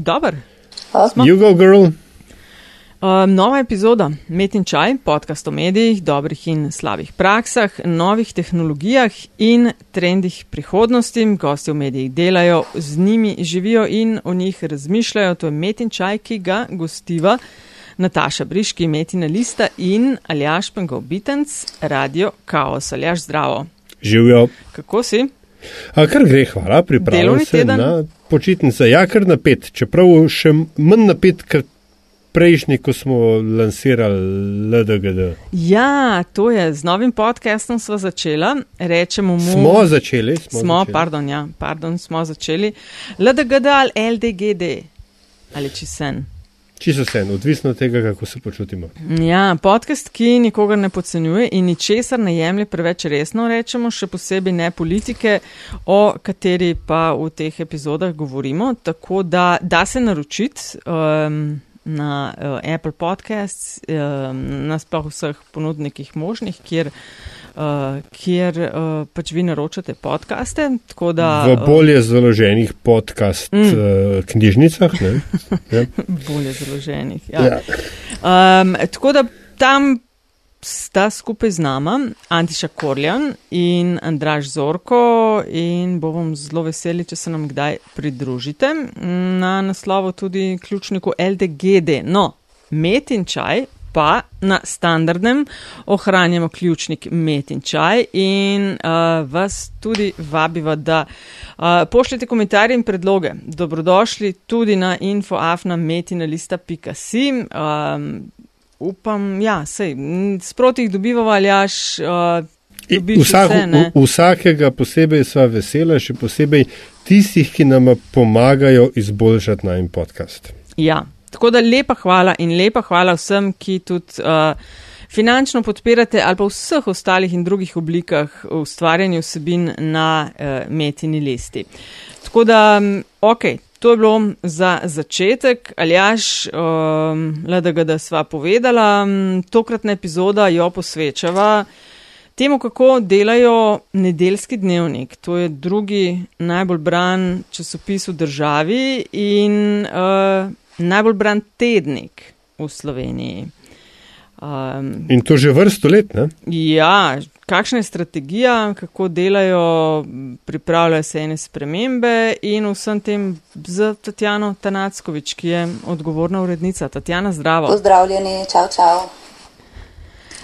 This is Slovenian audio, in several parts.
Dober. You go, girl. Um, nova epizoda Met in Čaj, podcast o medijih, dobrih in slabih praksah, novih tehnologijah in trendih prihodnosti. Gosti v medijih delajo, z njimi živijo in o njih razmišljajo. To je Met in Čaj, ki ga gostiva Nataša Briški, Metina Lista in Aljaš Pengov Bitenc, Radio Chaos. Aljaš, zdravo. Živijo. Kako si? A kar gre, hvala, pripravljam se teden? na počitnice. Ja, kar napet, čeprav še manj napet, ker prejšnji, ko smo lansirali LDGD. Ja, to je z novim podcastom smo začela. Rečemo mu. Smo začeli. Smo, smo začeli. pardon, ja, pardon, smo začeli. LDGD ali LDGD ali če sen. Čisto vse, odvisno od tega, kako se počutimo. Ja, podcast, ki nikogar ne podcenjuje in ničesar ne jemlje preveč resno, rečemo, še posebej ne politike, o kateri pa v teh epizodah govorimo. Tako da da se naročiti um, na uh, Apple Podcasts, um, na sploh vseh ponudnikih možnih, kjer uh, kjer uh, pač vi naročate podkaste. Da, v eh, bolje uh, založenih podcast mm. uh, knjižnicah. ja. bolje založenih. Ja. Ja. Um, tako da tam. Sta skupaj z nama Antiša Korjan in Andraš Zorko in bomo zelo veseli, če se nam kdaj pridružite na naslovu tudi ključniku LDGD. No, met in čaj pa na standardnem ohranjamo ključnik met in čaj in uh, vas tudi vabiva, da uh, pošljete komentarje in predloge. Dobrodošli tudi na infoafna metinalista.si. Um, upam, ja, sej, sproti jih dobivamo ali jaš. Uh, Vsak, vse, vsakega posebej sva vesela, še posebej tistih, ki nam pomagajo izboljšati najmen podcast. Ja, Tako da lepa hvala in lepa hvala vsem, ki tudi uh, finančno podpirate ali pa v vseh ostalih in drugih oblikah ustvarjanja vsebin na uh, metini listi. Tako da, ok, to je bilo za začetek. Aljaš, um, le da sva povedala, tokratna epizoda jo posvečava. Temu, kako delajo nedeljski dnevnik, to je drugi najbolj bran časopis v državi in uh, najbolj bran tednik v Sloveniji. Um, In to že vrsto let, ne? Ja, kakšna je strategija, kako delajo, pripravljajo se ene spremembe in vsem tem z Tatjano Tanackovič, ki je odgovorna urednica. Tatjana, zdravo. Pozdravljeni, čau, čau.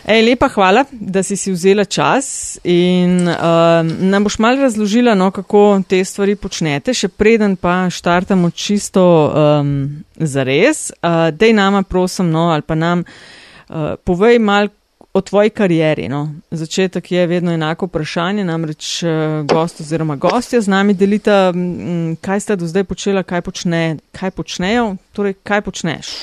Ej, lepa hvala, da si si vzela čas in uh, nam boš mal razložila, no, kako te stvari počnete, še preden pa štartamo čisto um, za res. Uh, dej nama, prosim, no, ali pa nam uh, povej mal o tvoji karieri. No. Začetek je vedno enako vprašanje, namreč uh, gost oziroma gostja z nami delita, um, kaj ste do zdaj počela, kaj, počne, kaj počnejo, torej kaj počneš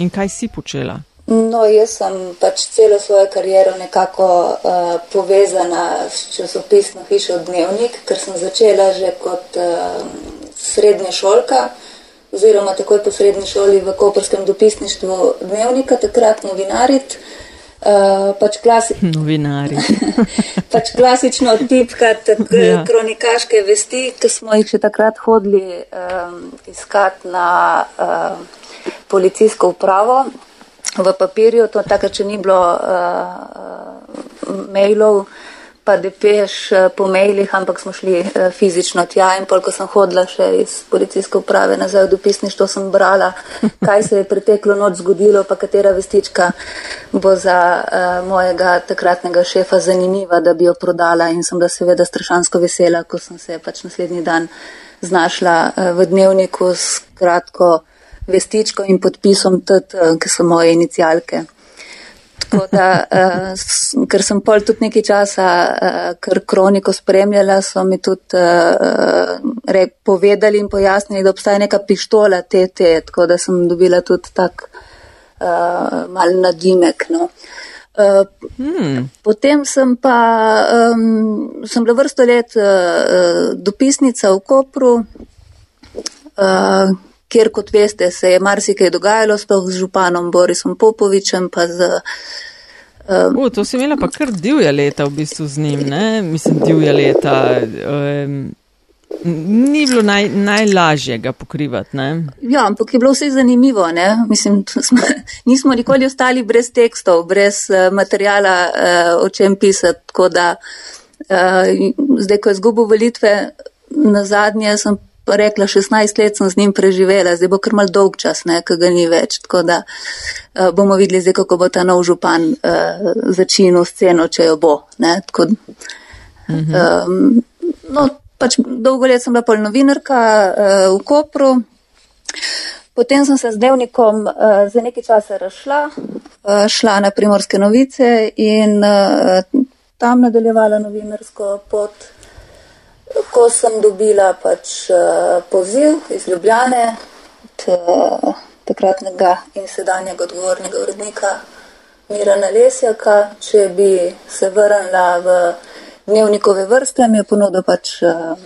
in kaj si počela. No, jaz sem pač celo svojo kariero nekako uh, povezana s časopisno hišo Dnevnik, ker sem začela že kot uh, srednja šolka, oziroma takoj po srednji šoli v Koperskem dopisništvu Dnevnika, takrat novinarit. Uh, pač, klasi pač klasično tipkati ja. kronikaške vesti, ki smo jih še takrat hodili um, iskati na uh, policijsko upravo v papirju, to takrat, če ni bilo uh, mailov, pa depeš uh, po mailih, ampak smo šli uh, fizično tja in pol, ko sem hodila še iz policijske uprave nazaj v dopisništvo, sem brala, kaj se je preteklo noč zgodilo, pa katera vestička bo za uh, mojega takratnega šefa zanimiva, da bi jo prodala. In sem da seveda strašansko vesela, ko sem se pač naslednji dan znašla uh, v dnevniku s kratko vestičko in podpisom tudi, eh, ki so moje inicijalke. Tako da, uh, ker sem pol tudi nekaj časa, uh, ker kroniko spremljala, so mi tudi uh, re, povedali in pojasnili, da obstaja neka pištola TT, tako da sem dobila tudi tak uh, mal nadimek. No. Uh, hmm. Potem sem pa, um, sem bila vrsto let uh, dopisnica v Kopru, uh, kjer, kot veste, se je marsikaj dogajalo, sploh z županom Borisom Popovičem. Z, um, U, to si imela pa kar divja leta v bistvu z njim, ne? mislim, divja leta. Um, Ni bilo naj, najlažje ga pokrivati. Ne? Ja, ampak je bilo vse zanimivo. Mislim, smo, nismo nikoli ostali brez tekstov, brez uh, materijala, uh, o čem pisati. Tako da uh, zdaj, ko je zgubil volitve, na zadnje sem rekla, 16 let sem z njim preživela, zdaj bo kar mal dolg čas, ker ga ni več. Tako da uh, bomo videli zdaj, kako bo ta nov župan uh, začinil sceno, če jo bo. Tako, mhm. um, no, pač dolgo let sem bila pol novinarka uh, v Kopru. Potem sem se z dnevnikom uh, za nekaj časa razšla, uh, šla na primorske novice in uh, tam nadaljevala novinarsko pot ko sem dobila pač uh, poziv iz Ljubljane od uh, takratnega in sedanjega odgovornega urednika Mirana Lesjaka, če bi se vrnila v dnevnikove vrste, mi je ponudil pač uh,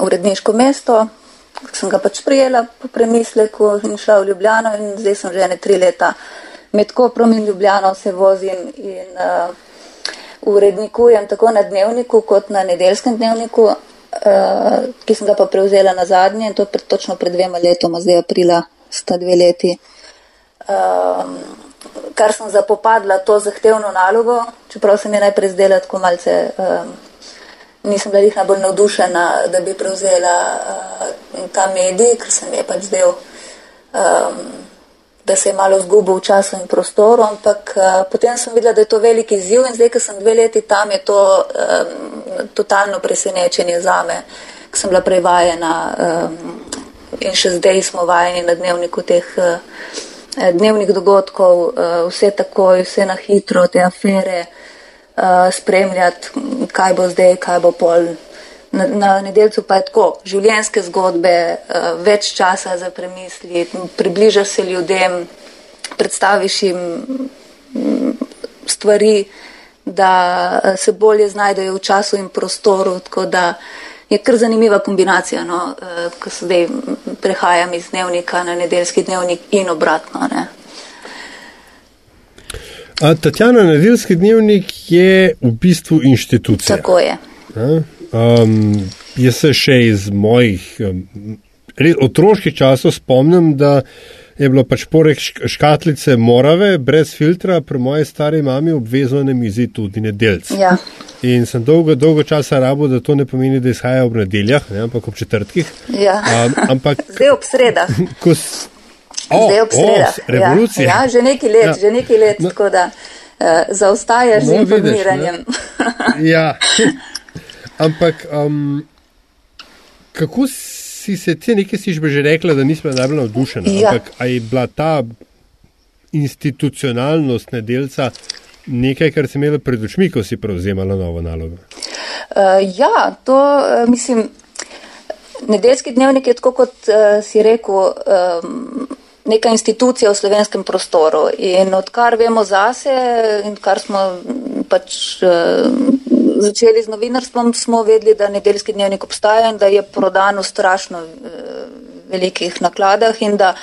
uredniško mesto, sem ga pač prijela po premisleku in šla v Ljubljano in zdaj sem že ene tri leta med Koprom in Ljubljano se vozim in uh, urednikujem tako na dnevniku kot na nedeljskem dnevniku, uh, ki sem ga pa prevzela na zadnje in to pred, točno pred dvema letoma, zdaj aprila sta dve leti. Um, kar sem zapopadla to zahtevno nalogo, čeprav se mi je najprej zdela tako malce, um, nisem bila jih najbolj navdušena, da bi prevzela uh, ta medij, ker se mi je pač zdel um, da se je malo zgubil v času in prostoru, ampak uh, potem sem videla, da je to veliki izziv in zdaj, ko sem dve leti tam, je to um, totalno presenečenje za me, ker sem bila prevajena um, in še zdaj smo vajeni na dnevniku teh uh, dnevnih dogodkov, uh, vse takoj, vse na hitro, te afere, uh, spremljati, kaj bo zdaj, kaj bo pol. Na, na nedelcu pa je tako, življenjske zgodbe, uh, več časa za premisli, približaš se ljudem, predstaviš jim mm, stvari, da eh, se bolje znajdejo v času in prostoru. Tako da je kar zanimiva kombinacija, no, uh, ko sedaj prehajam iz dnevnika na nedeljski dnevnik in obratno. Ne. A Tatjana, nedeljski dnevnik je v bistvu inštitucija. Tako je. A? Um, jaz se še iz mojih um, otroških časov spomnim, da je bilo pač porek škatlice morave, brez filtra, pri moji stari mami obvezno na mizi tudi nedeljc. Ja. In sem dolgo, dolgo časa rabo, da to ne pomeni, da izhaja ob nedeljah, ne, ampak ob četrtkih. Ja. Um, ampak, Zdaj ob sredah. Ko, o, Zdaj ob sredah. O, revolucija. Ja, ja, že neki let, ja. že neki let, no, tako da uh, zaostajaš no, z informiranjem. Vidiš, ja. Ampak um, kako si se ti nekaj si že rekla, da nismo najbolj navdušeni? Ja. Ampak ali je bila ta institucionalnost nedelca nekaj, kar si imela pred očmi, ko si prevzemala novo nalogo? Uh, ja, to uh, mislim. Nedeljski dnevnik je tako, kot uh, si rekel, um, neka institucija v slovenskem prostoru. In odkar vemo zase in kar smo pač. Uh, začeli z novinarstvom, smo vedeli, da nedeljski dnevnik obstaja in da je prodan v strašno uh, velikih nakladah in da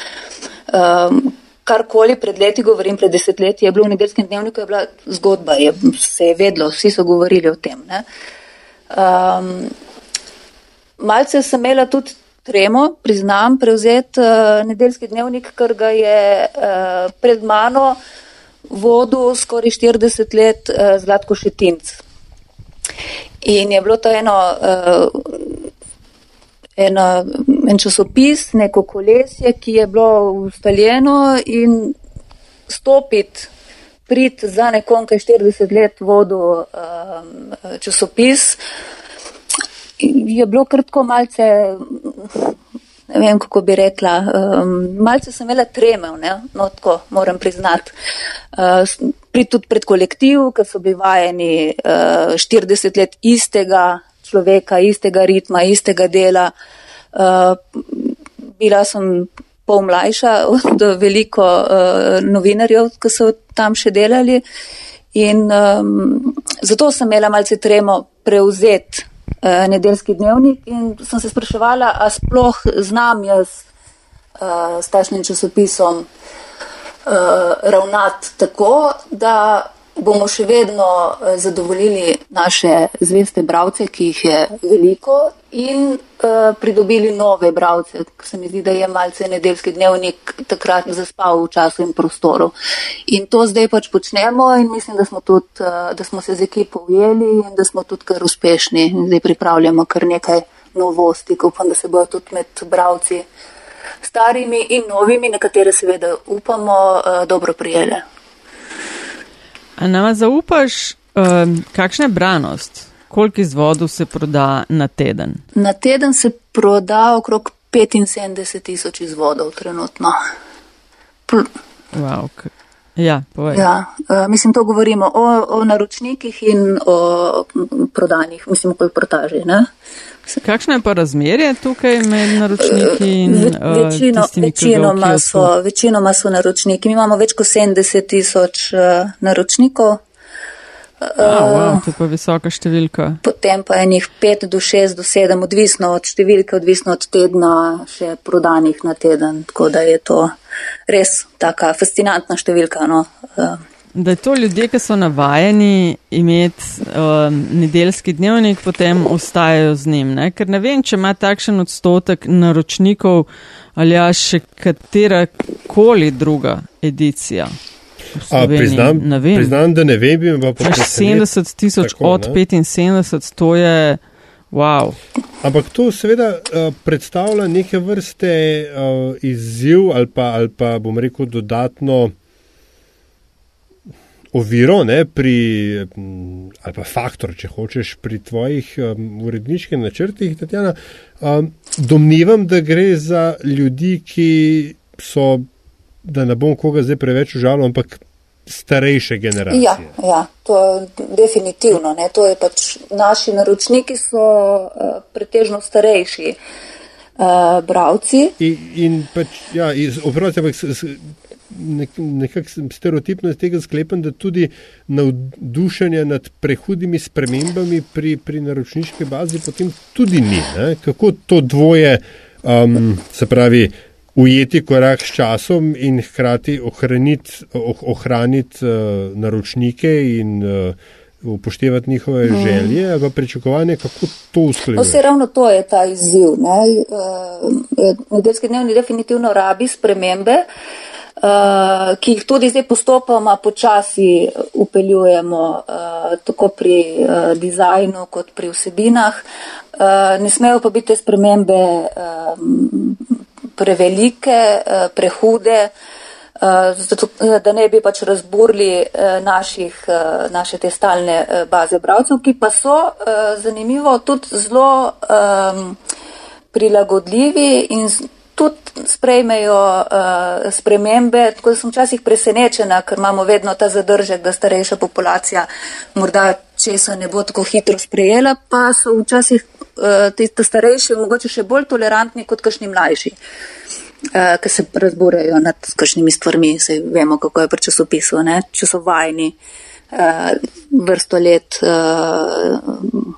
um, karkoli pred leti, govorim pred desetletji, je bilo v nedeljskem dnevniku, je bila zgodba, je, se je vedlo, vsi so govorili o tem. Um, malce sem imela tudi tremo, priznam, prevzeti uh, nedeljski dnevnik, ker ga je uh, pred mano vodil skoraj 40 let uh, Zlatko Šetinc. In je bilo to eno, uh, eno, en časopis, neko kolesje, ki je bilo ustaljeno in stopiti, prid za nekom, ki je 40 let vodil um, časopis, je bilo krtko malce ne vem, kako bi rekla, um, malce sem imela tremev, no tako moram priznati. Uh, pri, tudi pred kolektiv, ker so bili vajeni uh, 40 let istega človeka, istega ritma, istega dela. Uh, bila sem pol mlajša od veliko uh, novinarjev, ki so tam še delali. In um, zato sem imela malce tremo prevzeti uh, nedeljski dnevnik in sem se spraševala, a sploh znam jaz uh, s tašnim časopisom uh, ravnati tako, da bomo še vedno uh, zadovoljili naše zveste bravce, ki jih je veliko, in uh, pridobili nove bravce, ker se mi zdi, da je malce nedeljski dnevnik takrat zaspal v času in prostoru. In to zdaj pač počnemo in mislim, da smo, tudi, uh, da smo se z ekipo ujeli in da smo tudi kar uspešni. In zdaj pripravljamo kar nekaj novosti, upam, da se bojo tudi med bravci starimi in novimi, na katere seveda upamo, uh, dobro prijele. A nama zaupaš, um, kakšna je branost? Koliko izvodov se proda na teden? Na teden se proda okrog 75 tisoč izvodov trenutno. Pl wow, ja, ja, uh, mislim, to govorimo o, o naročnikih in o prodanjih, mislim, o reportaži. Kakšno je pa razmerje tukaj med naročniki in uh, večino, tistimi, večinoma, so, večinoma so naročniki. Mi imamo več kot 70 tisoč uh, naročnikov. A, wow, to je pa visoka številka. Potem pa je njih 5 do 6 do 7, odvisno od številke, odvisno od tedna, še prodanih na teden. Tako da je to res taka fascinantna številka. No. Uh, Da je to ljudje, ki so navajeni imeti um, nedeljski dnevnik, potem ostajajo z njim. Ne? Ker ne vem, če ima takšen odstotek naročnikov ali ja še katera koli druga edicija. A, priznam, priznam, da ne vem, pa pa 70 tisoč od ne? 75, to je wow. Ampak to seveda uh, predstavlja neke vrste uh, izziv ali pa, ali pa bom rekel dodatno oviro, ne, pri, ali pa faktor, če hočeš, pri tvojih um, uredniških načrtih, Tatjana. Um, domnevam, da gre za ljudi, ki so, da ne bom koga zdaj preveč užalil, ampak starejše generacije. Ja, ja to je definitivno. Ne, to je pač naši naročniki so uh, pretežno starejši. Uh, bravci. In, in pač, ja, oprosti, ampak nekako stereotipno iz tega sklepam, da tudi navdušenje nad prehudimi spremembami pri, pri naročniški bazi potem tudi ni. Ne? Kako to dvoje, um, se pravi, ujeti korak s časom in hkrati ohraniti, oh, ohraniti uh, naročnike in uh, upoštevati njihove mm. želje ali pričakovanje, kako to uskladiti. Vse ravno to je ta izziv. Uh, nedeljski dnevni definitivno rabi spremembe. Uh, ki jih tudi zdaj postopoma počasi upeljujemo, uh, tako pri uh, dizajnu kot pri vsebinah. Uh, ne smejo pa biti te spremembe um, prevelike, uh, prehude. Uh, zato, da ne bi pač razburili naših, naše te stalne baze bravcev, ki pa so zanimivo tudi zelo um, prilagodljivi in tudi sprejmejo uh, spremembe, tako da sem včasih presenečena, ker imamo vedno ta zadržek, da starejša populacija morda česa ne bo tako hitro sprejela, pa so včasih uh, ti starejši mogoče še bolj tolerantni kot kakšni mlajši, uh, ki se razborejo nad kakšnimi stvarmi, se vemo, kako je pri časopisu, ne? če so vajni uh, vrsto let. Uh,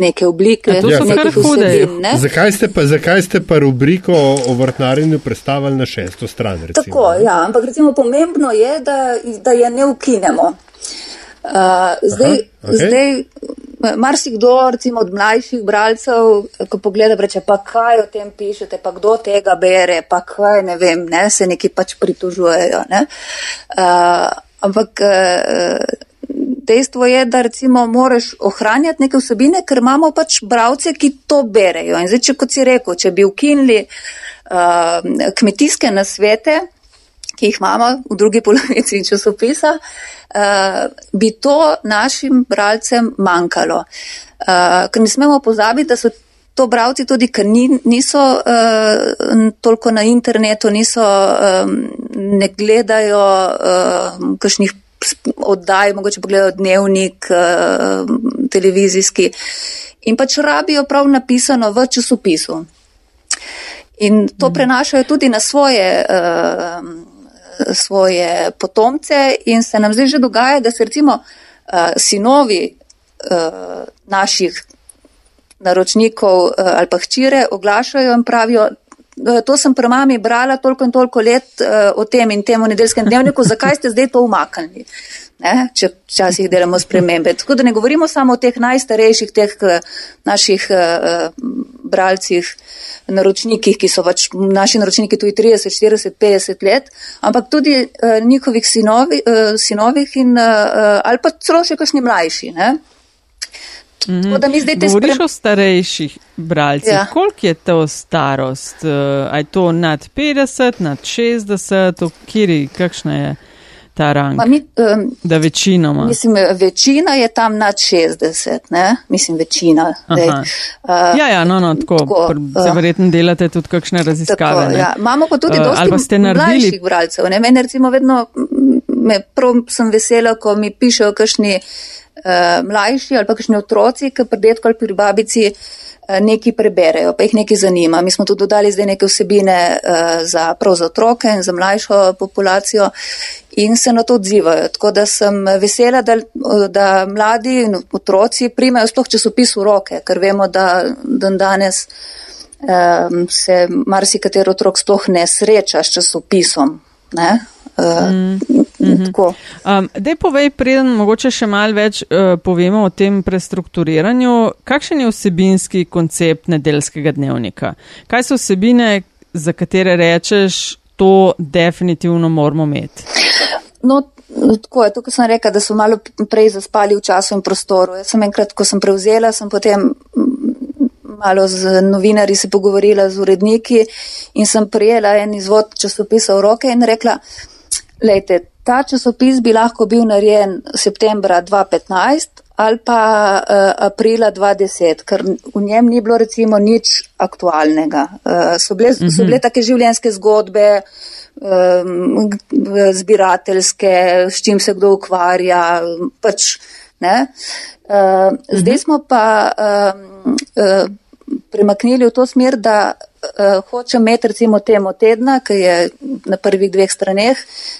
neke oblike, ja, to so kar hude. Ne? Zakaj ste pa, zakaj ste pa rubriko o vrtnarjenju predstavili na šesto stran? Recimo, Tako, ja, ampak recimo pomembno je, da, da je ne ukinemo. Uh, zdaj, Aha, okay. zdaj marsikdo, recimo od mlajših bralcev, ko pogleda, reče, pa kaj o tem pišete, pa kdo tega bere, pa kaj ne vem, ne, se neki pač pritužujejo. Ne. Uh, ampak uh, dejstvo je, da recimo moraš ohranjati neke vsebine, ker imamo pač bravce, ki to berejo. In zdaj, če kot si rekel, če bi ukinili uh, kmetijske nasvete, ki jih imamo v drugi polovici časopisa, uh, bi to našim bralcem manjkalo. Uh, ker ne smemo pozabiti, da so to bravci tudi, ker ni, niso uh, toliko na internetu, niso, um, ne gledajo uh, kakšnih oddaj, mogoče pogledajo dnevnik, uh, televizijski in pač rabijo prav napisano v časopisu. In to mm. prenašajo tudi na svoje, uh, svoje potomce in se nam zdaj že dogaja, da se recimo uh, sinovi uh, naših naročnikov uh, ali pa hčire oglašajo in pravijo, to sem pri mami brala toliko in toliko let uh, o tem in temu nedeljskem dnevniku, zakaj ste zdaj to umaknili? ne, če včasih delamo spremembe. Tako da ne govorimo samo o teh najstarejših, teh eh, naših uh, bralcih, naročnikih, ki so pač naši naročniki tudi 30, 40, 50 let, ampak tudi uh, njihovih sinovi, uh, sinovih in, uh, ali pa celo še kakšni mlajši. Ne. Mm -hmm. Govoriš sprem... o starejših bralcih. Ja. Koliko je to starost? Uh, je to nad 50, nad 60, kjeri, kakšna je? ta rang? Ma mi, um, da večinoma. Mislim, večina je tam nad 60, ne? Mislim, večina. Dej, uh, ja, ja, no, no, tako. tako uh, verjetno delate tudi kakšne raziskave. Tako, ja. Imamo pa tudi uh, dosti mlajših bralcev. Ne? Mene recimo vedno, me prav sem vesela, ko mi pišejo kakšni uh, mlajši ali pa kakšni otroci, ki pri detku ali pri babici. Eh, neki preberejo, pa jih nekaj zanima. Mi smo tudi dodali zdaj neke vsebine uh, za prav za otroke in za mlajšo populacijo in se na to odzivajo. Tako da sem vesela, da, da mladi in otroci primajo sploh časopis v roke, ker vemo, da dan danes um, se marsikatero otrok sploh ne sreča s časopisom. Ne? Mm -hmm. um, Dej povej, preden mogoče še mal več uh, povemo o tem prestrukturiranju, kakšen je vsebinski koncept nedeljskega dnevnika? Kaj so vsebine, za katere rečeš, to definitivno moramo imeti? No, tako je, tukaj sem rekla, da so malo prej zaspali v času in prostoru. Jaz sem enkrat, ko sem prevzela, sem potem malo z novinari se pogovorila z uredniki in sem prijela en izvod časopisa v roke in rekla, Lejte, ta časopis bi lahko bil narejen septembra 2015 ali pa uh, aprila 2010, ker v njem ni bilo recimo nič aktualnega. Uh, so, bile, uh -huh. so bile mhm. take življenjske zgodbe, um, zbirateljske, s čim se kdo ukvarja. Pač, uh, uh -huh. Zdaj smo pa um, uh, premaknili v to smer, da uh, hočem imeti recimo temo tedna, ki je na prvih dveh straneh,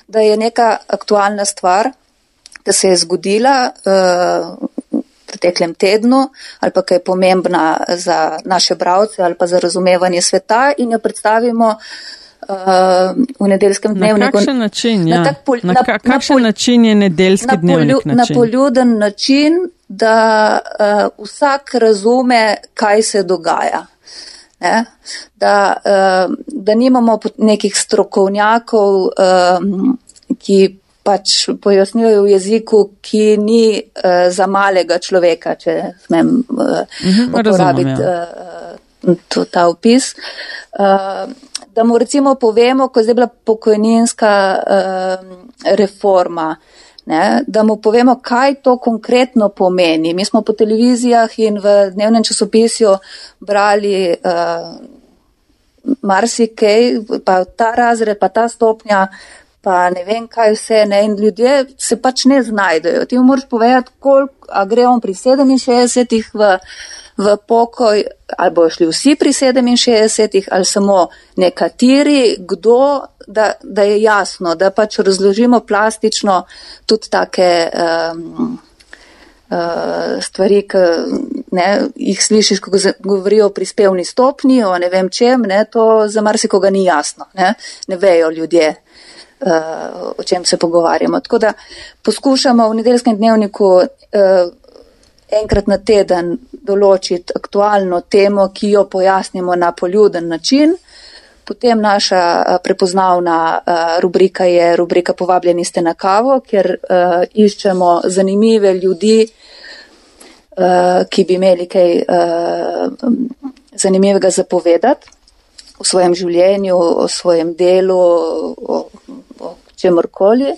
da je neka aktualna stvar, ki se je zgodila uh, v preteklem tednu ali pa ki je pomembna za naše bravce ali pa za razumevanje sveta in jo predstavimo. Uh, v nedeljskem dnevniku. Na kakšen način, ja. na tak pol, na, na, kakšen na pol, način je nedeljski na dnevnik? Polju, na poljuden način, da uh, vsak razume, kaj se dogaja ne, da, uh, da nimamo nekih strokovnjakov, uh, ki pač pojasnjujejo v jeziku, ki ni uh, za malega človeka, če smem uh, mhm, uporabiti uh, to, ta opis. Uh, da mu recimo povemo, ko je zdaj bila pokojninska uh, reforma, ne, da mu povemo, kaj to konkretno pomeni. Mi smo po televizijah in v dnevnem časopisju brali uh, marsikaj, pa ta razred, pa ta stopnja, pa ne vem kaj vse, ne, in ljudje se pač ne znajdejo. Ti mu moraš povedati, koliko, a gre on pri 67 v v pokoj, ali bojo šli vsi pri 67, ali samo nekateri, kdo, da, da je jasno, da pač razložimo plastično tudi take um, uh, stvari, ki ne, jih slišiš, ko govorijo o prispevni stopni, o ne vem čem, ne, to za marsikoga ni jasno, ne, ne vejo ljudje. Uh, o čem se pogovarjamo. Tako da poskušamo v nedeljskem dnevniku uh, enkrat na teden določiti aktualno temo, ki jo pojasnimo na poljuden način. Potem naša prepoznavna rubrika je rubrika Povabljeni ste na kavo, kjer uh, iščemo zanimive ljudi, ki bi imeli kaj zanimivega zapovedati v svojem življenju, o svojem delu, o, o čemorkoli.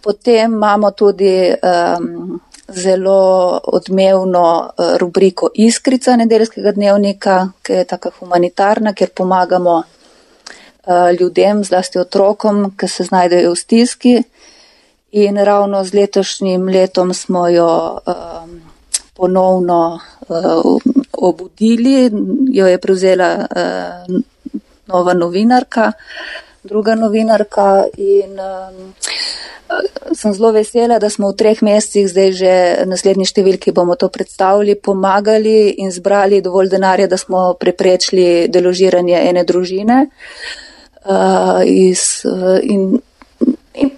Potem imamo tudi um, zelo odmevno eh, rubriko Iskrica nedeljskega dnevnika, ki je taka humanitarna, kjer pomagamo eh, ljudem, zlasti otrokom, ki se znajdejo v stiski. In ravno z letošnjim letom smo jo um, ponovno uh, obudili, jo je prevzela uh, nova novinarka, druga novinarka in um, sem zelo vesela, da smo v treh mesecih, zdaj že naslednji številki bomo to predstavili, pomagali in zbrali dovolj denarja, da smo preprečili deložiranje ene družine. Uh, iz, uh, in, in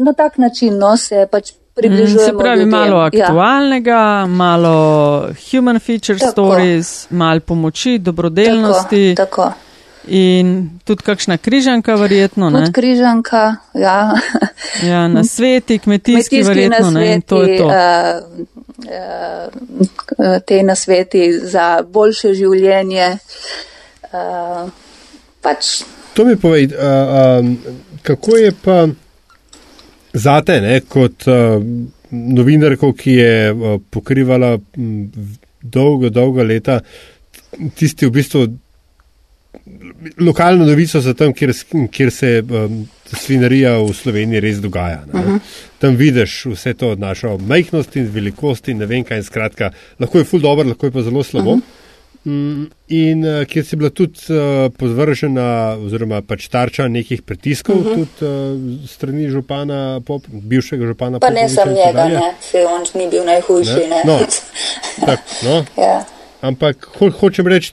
na tak način no, se pač približujemo. Mm, se pravi, ljudem. malo Ja. aktualnega, ja. malo human feature Tako. stories, malo pomoči, dobrodelnosti Tako, tako. In tudi kakšna križanka, verjetno. Ne? Tudi križanka, ja. Ja, na sveti, kmetijski, Kmetijski verjetno. Ne? In to je to. uh, uh, te nasveti za boljše življenje. Uh, pač To mi povej, a, a, kako je pa zate, ne, kot a, novinarko, ki je a, pokrivala m, dolgo, dolgo leta tisti v bistvu lokalno novico za tam, kjer, kjer se um, svinarija v Sloveniji res dogaja. Uh -huh. Tam vidiš vse to našo majhnost in velikost in ne vem kaj. in Skratka, lahko je ful dobro, lahko je pa zelo slabo. Uh -huh. mm, in uh, kjer si bila tudi uh, podvržena oziroma pač tarča nekih pritiskov, uh -huh. tudi uh, strani župana, pop, bivšega župana. pa ne Popoviča sem in njega, ne, se on ni bil najhujši. Ne? Ne? No. Tak, no, ja. Ampak ho, hočem reči,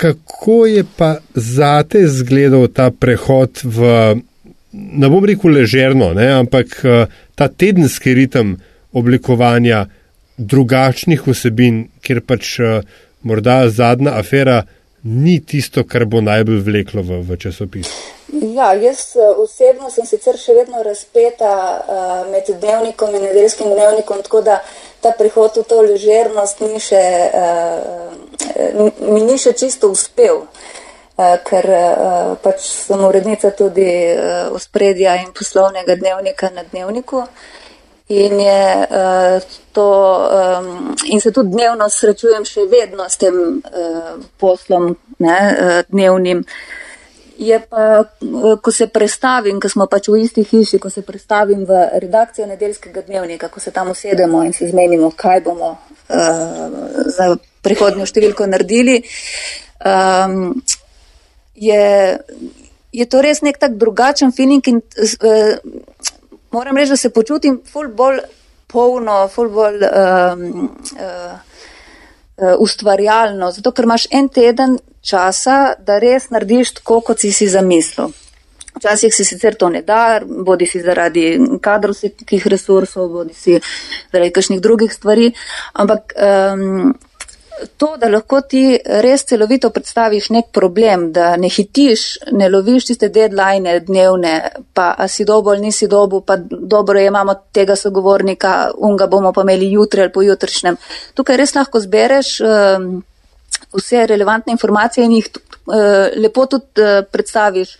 kako je pa zate izgledal ta prehod v, ne bom rekel ležerno, ne, ampak eh, ta tedenski ritem oblikovanja drugačnih vsebin, kjer pač eh, morda zadnja afera ni tisto, kar bo najbolj vleklo v, v časopis. Ja, jaz eh, osebno sem sicer še vedno razpeta uh, med dnevnikom in nedeljskim dnevnikom, tako da ta prihod v to ležernost ni še, uh, mi ni še čisto uspel, uh, ker uh, pač sem urednica tudi uh, uspredja in poslovnega dnevnika na dnevniku. In, je, uh, to, um, in se tudi dnevno srečujem še vedno s tem uh, poslom ne, uh, dnevnim. Je pa, eh, ko se predstavim, ko smo pač v isti hiši, ko se predstavim v redakcijo nedeljskega dnevnika, ko se tam usedemo in se zmenimo, kaj bomo uh, za prihodnjo številko naredili, um, je, je to res nek tak drugačen feeling in uh, moram reči, da se počutim ful bolj polno, ful bolj um, uh, ustvarjalno, zato ker imaš en teden časa, da res narediš tako, kot si si zamislil. Včasih si sicer to ne da, bodi si zaradi kadrovskih resursov, bodi si zaradi kakšnih drugih stvari, ampak um, to, da lahko ti res celovito predstaviš nek problem, da ne hitiš, ne loviš tiste deadline dnevne, pa a si dobo ali nisi dobo, pa dobro je, imamo tega sogovornika, unga bomo pa imeli jutri ali pojutrišnjem. Tukaj res lahko zbereš um, vse relevantne informacije in jih uh, lepo tudi uh, predstaviš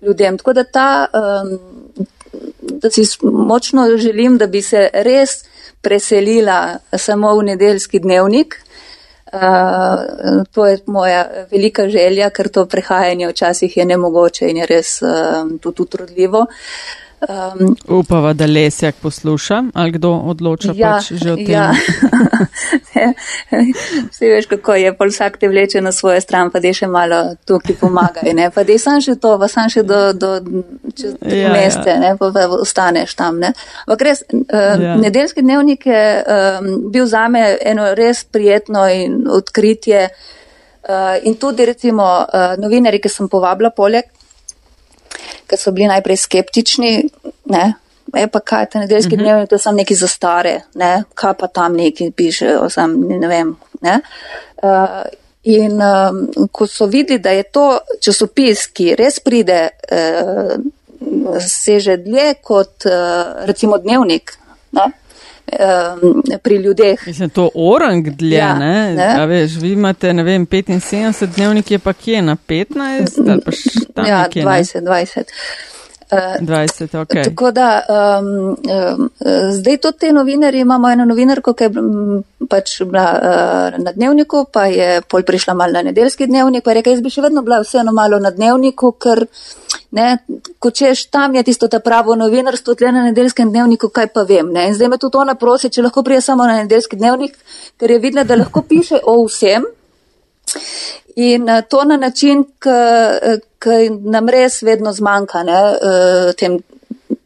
ljudem. Tako da ta, um, da si močno želim, da bi se res preselila samo v nedeljski dnevnik. Uh, to je moja velika želja, ker to prehajanje včasih je nemogoče in je res um, tudi utrudljivo. Um, Upava, da lesjak posluša ali kdo odloča pač že o tem. Ja. Vsi veš, kako je, pa vsak te vleče na svojo stran, pa da še malo tukaj pomagaj, ne, pa da sam še to, pa sam še do, do čez Ja, ja. meste, ne, pa, pa ostaneš tam, ne. Ampak res, uh, Ja. nedeljski dnevnik je um, bil zame eno res prijetno in odkritje. Uh, in tudi recimo uh, novinari, ki sem povabila poleg, ker so bili najprej skeptični, ne, je pa kaj, ta nedeljski uh -huh. dnevnik, to je samo neki za stare, ne, kaj pa tam neki pišejo, sam ne vem, ne. Uh, in um, ko so videli, da je to časopis, ki res pride, uh, seže dlje kot uh, recimo dnevnik, ne, um, pri ljudeh. Mislim, to orang dlje, Ja, ne? ne. A veš, vi imate, ne vem, 75 dnevnik je pa kje, na 15 ali pa tam Ja, nekje, ne? 20, 20. Uh, 20, ok. Tako da um, um, zdaj tudi te novinarji, imamo eno novinarko, ki je pač bila uh, na dnevniku, pa je pol prišla malo na nedeljski dnevnik, pa je rekla, jaz bi še vedno bila vseeno malo na dnevniku, ker ne, ko češ tam je tisto ta pravo novinarstvo, tle na nedeljskem dnevniku, kaj pa vem. Ne? In zdaj me tudi ona prosi, če lahko prije samo na nedeljski dnevnik, ker je videla, da lahko piše o vsem. In eh, to na način, ki nam res vedno zmanjka, ne, eh, tem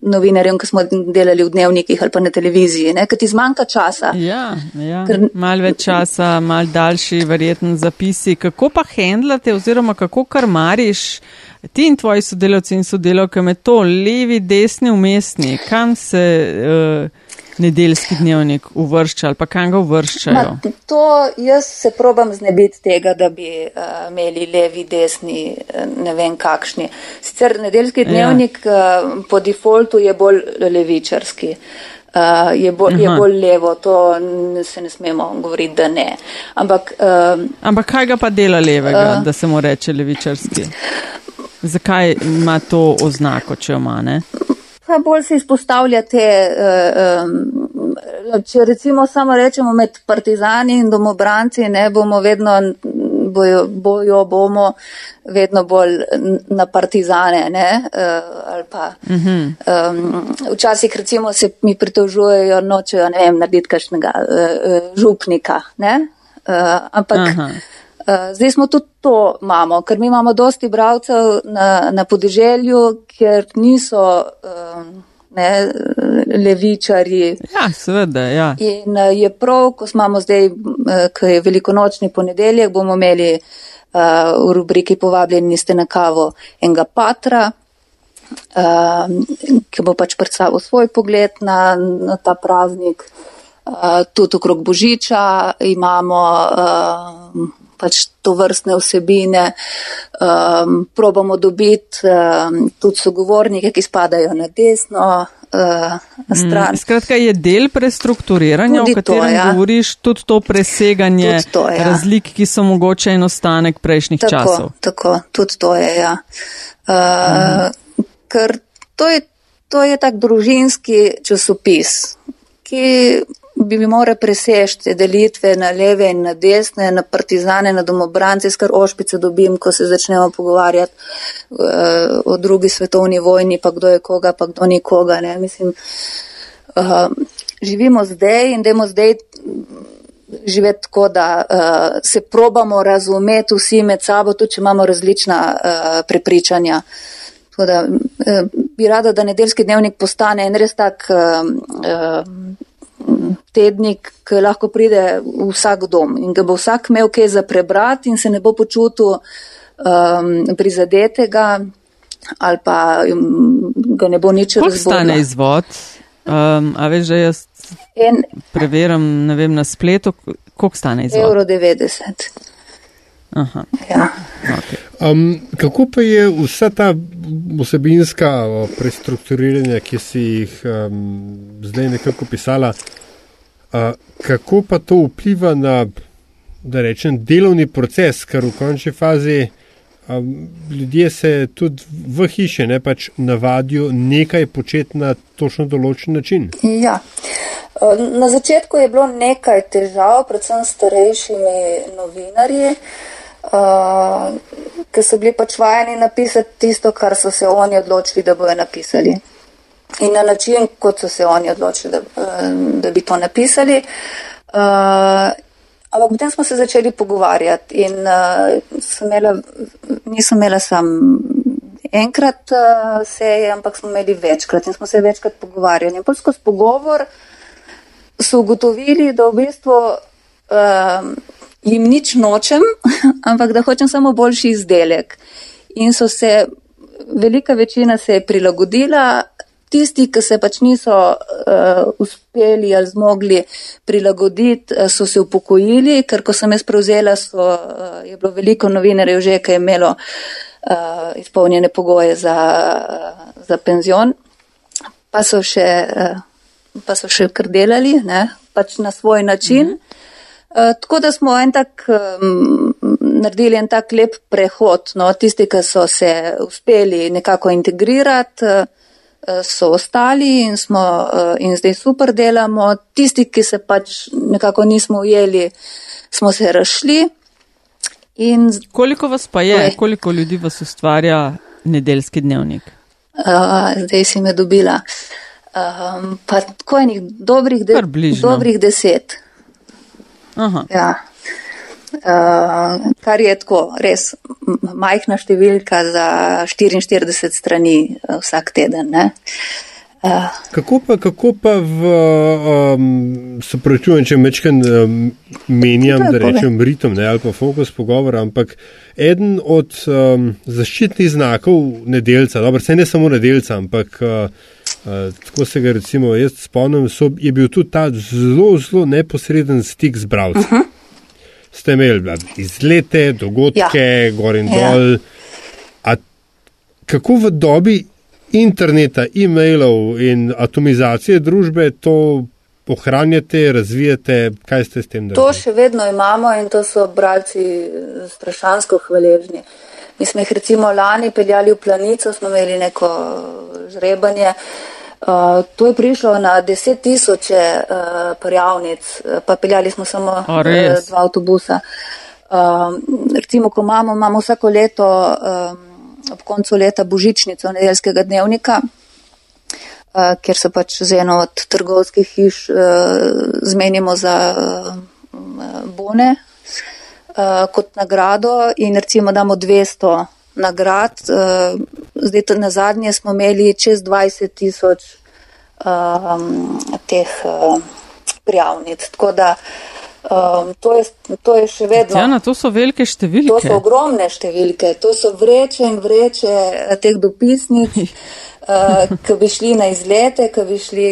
novinarjem, ki smo delali v dnevnikih ali pa na televiziji, ker ti zmanjka časa. Ja, ja. Ker... mal več časa, mal daljši, verjetno zapisi. Kako pa hendlate oziroma kako karmariš ti in tvoji sodelavci in sodelavke med to levi, desni, umestni? Kam se. Uh, nedeljski dnevnik uvršča ali pa kam ga uvrščajo? Ma, to jaz se probam znebiti tega, da bi uh, imeli levi, desni, eh, ne vem kakšni. Sicer nedeljski ja. dnevnik ja. uh, po defaultu je bolj levičarski. Uh, je, bo, je bolj levo, to se ne smemo govoriti, da ne. Ampak, uh, Ampak kaj ga pa dela levega, uh, da se mu reče levičarski? Zakaj ima to oznako, če jo ima? Pa bolj se izpostavlja te, uh, če recimo samo rečemo med partizani in domobranci, ne bomo vedno, bojo, bojo bomo vedno bolj na partizane, ne, uh, ali pa uh -huh. um, včasih recimo se mi pritožujejo, nočejo, ne vem, narediti kakšnega uh, župnika, ne, uh, ampak. Eh, zdaj smo tudi to imamo, ker mi imamo dosti bravcev na, na podeželju, ker niso um, ne, levičari. Ja, seveda, ja. In uh, je prav, ko smo zdaj, uh, ko je velikonočni ponedeljek, bomo imeli uh, v rubriki povabljeni ste na kavo enega patra. Uh, ki bo pač predstavil svoj pogled na, na ta praznik. Uh, tudi okrog Božiča imamo uh, pač to vrstne vsebine, um, probamo dobiti um, tudi sogovornike, ki spadajo na desno. Uh, Skratka, je del prestrukturiranja, tudi o katerem to, ja. govoriš, tudi to preseganje tudi to, ja. razlik, ki so mogoče en ostanek prejšnjih tako, časov. Tako, tudi to je. Ja. Uh, mhm. Ker to je, to je tak družinski časopis, ki bi mi morali preseči te delitve na leve in na desne, na partizane, na domobrance, skar ošpice dobim, ko se začnemo pogovarjati uh, o drugi svetovni vojni, pa kdo je koga, pa kdo ni koga. Ne? Mislim, uh, živimo zdaj in dajmo zdaj živeti tako, da uh, se probamo razumeti vsi med sabo, tudi če imamo različna uh, prepričanja. Da, eh, bi rada, da nedeljski dnevnik postane en res tak eh, tednik, ki lahko pride v vsak dom in ga bo vsak imel kaj za prebrati in se ne bo počutil um, prizadetega ali pa um, ga ne bo nič razumel. Kako stane izvod? Um, a veš, že jaz en, preveram, ne vem, na spletu, koliko stane izvod? Euro 90. Aha. Ja. Okay. Um, kako pa je vsa ta vsebinska prestrukturiranja, ki si jih um, zdaj nekako pisala, uh, kako pa to vpliva na, da rečem, delovni proces, ker v končni fazi um, ljudje se tudi v hiše ne pač navadijo nekaj početi na točno določen način? Ja. Na začetku je bilo nekaj težav, predvsem starejšimi novinarji uh, ki so bili pač vajeni napisati tisto, kar so se oni odločili, da bojo napisali. In na način, kot so se oni odločili, da, uh, da bi to napisali. Uh, ampak potem smo se začeli pogovarjati in uh, imela, nisem imela sam enkrat uh, seje, ampak smo imeli večkrat in smo se večkrat pogovarjali. In polsko s pogovor so ugotovili, da v bistvu uh, jim nič nočem, ampak da hočem samo boljši izdelek. In so se, velika večina se je prilagodila, tisti, ki se pač niso uh, uspeli ali zmogli prilagoditi, uh, so se upokojili, ker ko sem jaz prevzela, so, uh, je bilo veliko novinarjev že, ki je imelo uh, izpolnjene pogoje za, uh, za penzion, pa so še. Uh, Pa so še kar delali, ne, pač na svoj način. Mm -hmm. Eh, tako da smo en tak, um, naredili en tak lep prehod. No, tisti, ki so se uspeli nekako integrirati, uh, so ostali in, smo, uh, in zdaj super delamo. Tisti, ki se pač nekako nismo ujeli, smo se rašli. In... Koliko vas pa je, Oj. koliko ljudi vas ustvarja nedeljski dnevnik? Uh, zdaj si me dobila. Um, pa tako enih dobrih, de dobrih deset. Ja. Uh, kar je tako res majhna številka za 44 strani uh, vsak teden. Uh. Kako, pa, kako pa v, um, se pravičujem, če mečken um, menjam, da rečem ritem ne, ali pa fokus pogovora, ampak eden od um, zaščitnih znakov nedelca, dobro, se ne samo nedelca, ampak uh, tako se ga recimo jaz spomnim, so, je bil tudi ta zelo, zelo neposreden stik z bravcem. Uh -huh. Ste imeli izlete, dogodke, ja. gor in ja. dol. A kako v dobi interneta, e-mailov in atomizacije družbe to ohranjate, razvijate, kaj ste s tem? To še vedno imamo in to so bralci strašansko hvaležni. Mi smo jih recimo lani peljali v planico, smo imeli neko žrebanje. Uh, to je prišlo na deset tisoče uh, prijavnic, pa peljali smo samo uh, dva avtobusa. Uh, recimo, ko imamo, imamo vsako leto um, ob koncu leta božičnico nedeljskega dnevnika, uh, kjer se pač z eno od trgovskih hiš uh, zmenimo za uh, bone uh, kot nagrado in recimo damo 200 nagrad. Uh, zdaj na zadnje smo imeli čez 20 tisoč uh, teh uh, prijavnic. Tako da Um, to, je, to je še vedno. Tatjana, to so velike številke. To so ogromne številke. To so vreče in vreče eh, teh dopisnic, uh, ki bi šli na izlete, ki bi šli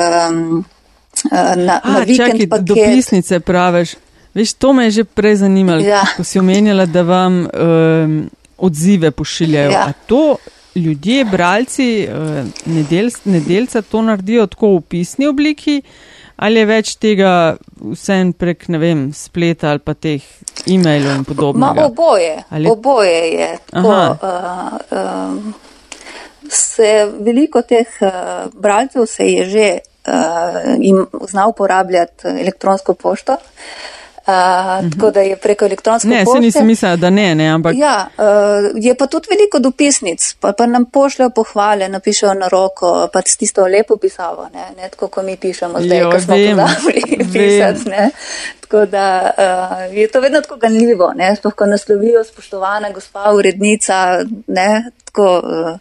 um, na, A, na vikend. Čaki, dopisnice praviš. Veš, to me je že prej zanimalo, ja. ko si omenjala, da vam um, odzive pošiljajo. Ja. A to ljudje, bralci, nedel, nedelca to naredijo tako v pisni obliki? ali je več tega vsem prek, ne vem, spleta ali pa teh e-mailov in podobno? Oboje, ali... oboje je. Tako, uh, uh, se, veliko teh uh, bralcev se je že uh, znal uporabljati elektronsko pošto. Uh, -huh. tako da je preko elektronske pošte. Ne, se nisem mislila, da ne, ne, ampak. Ja, uh, je pa tudi veliko dopisnic, pa, pa nam pošljajo pohvale, napišejo na roko, pa s tisto lepo pisavo, ne, ne tako, ko mi pišemo zdaj, jo, ko smo pozabili pisati, ne. Tako da uh, je to vedno tako ganljivo, ne, sploh ko naslovijo spoštovana gospa urednica, ne, tako. Uh,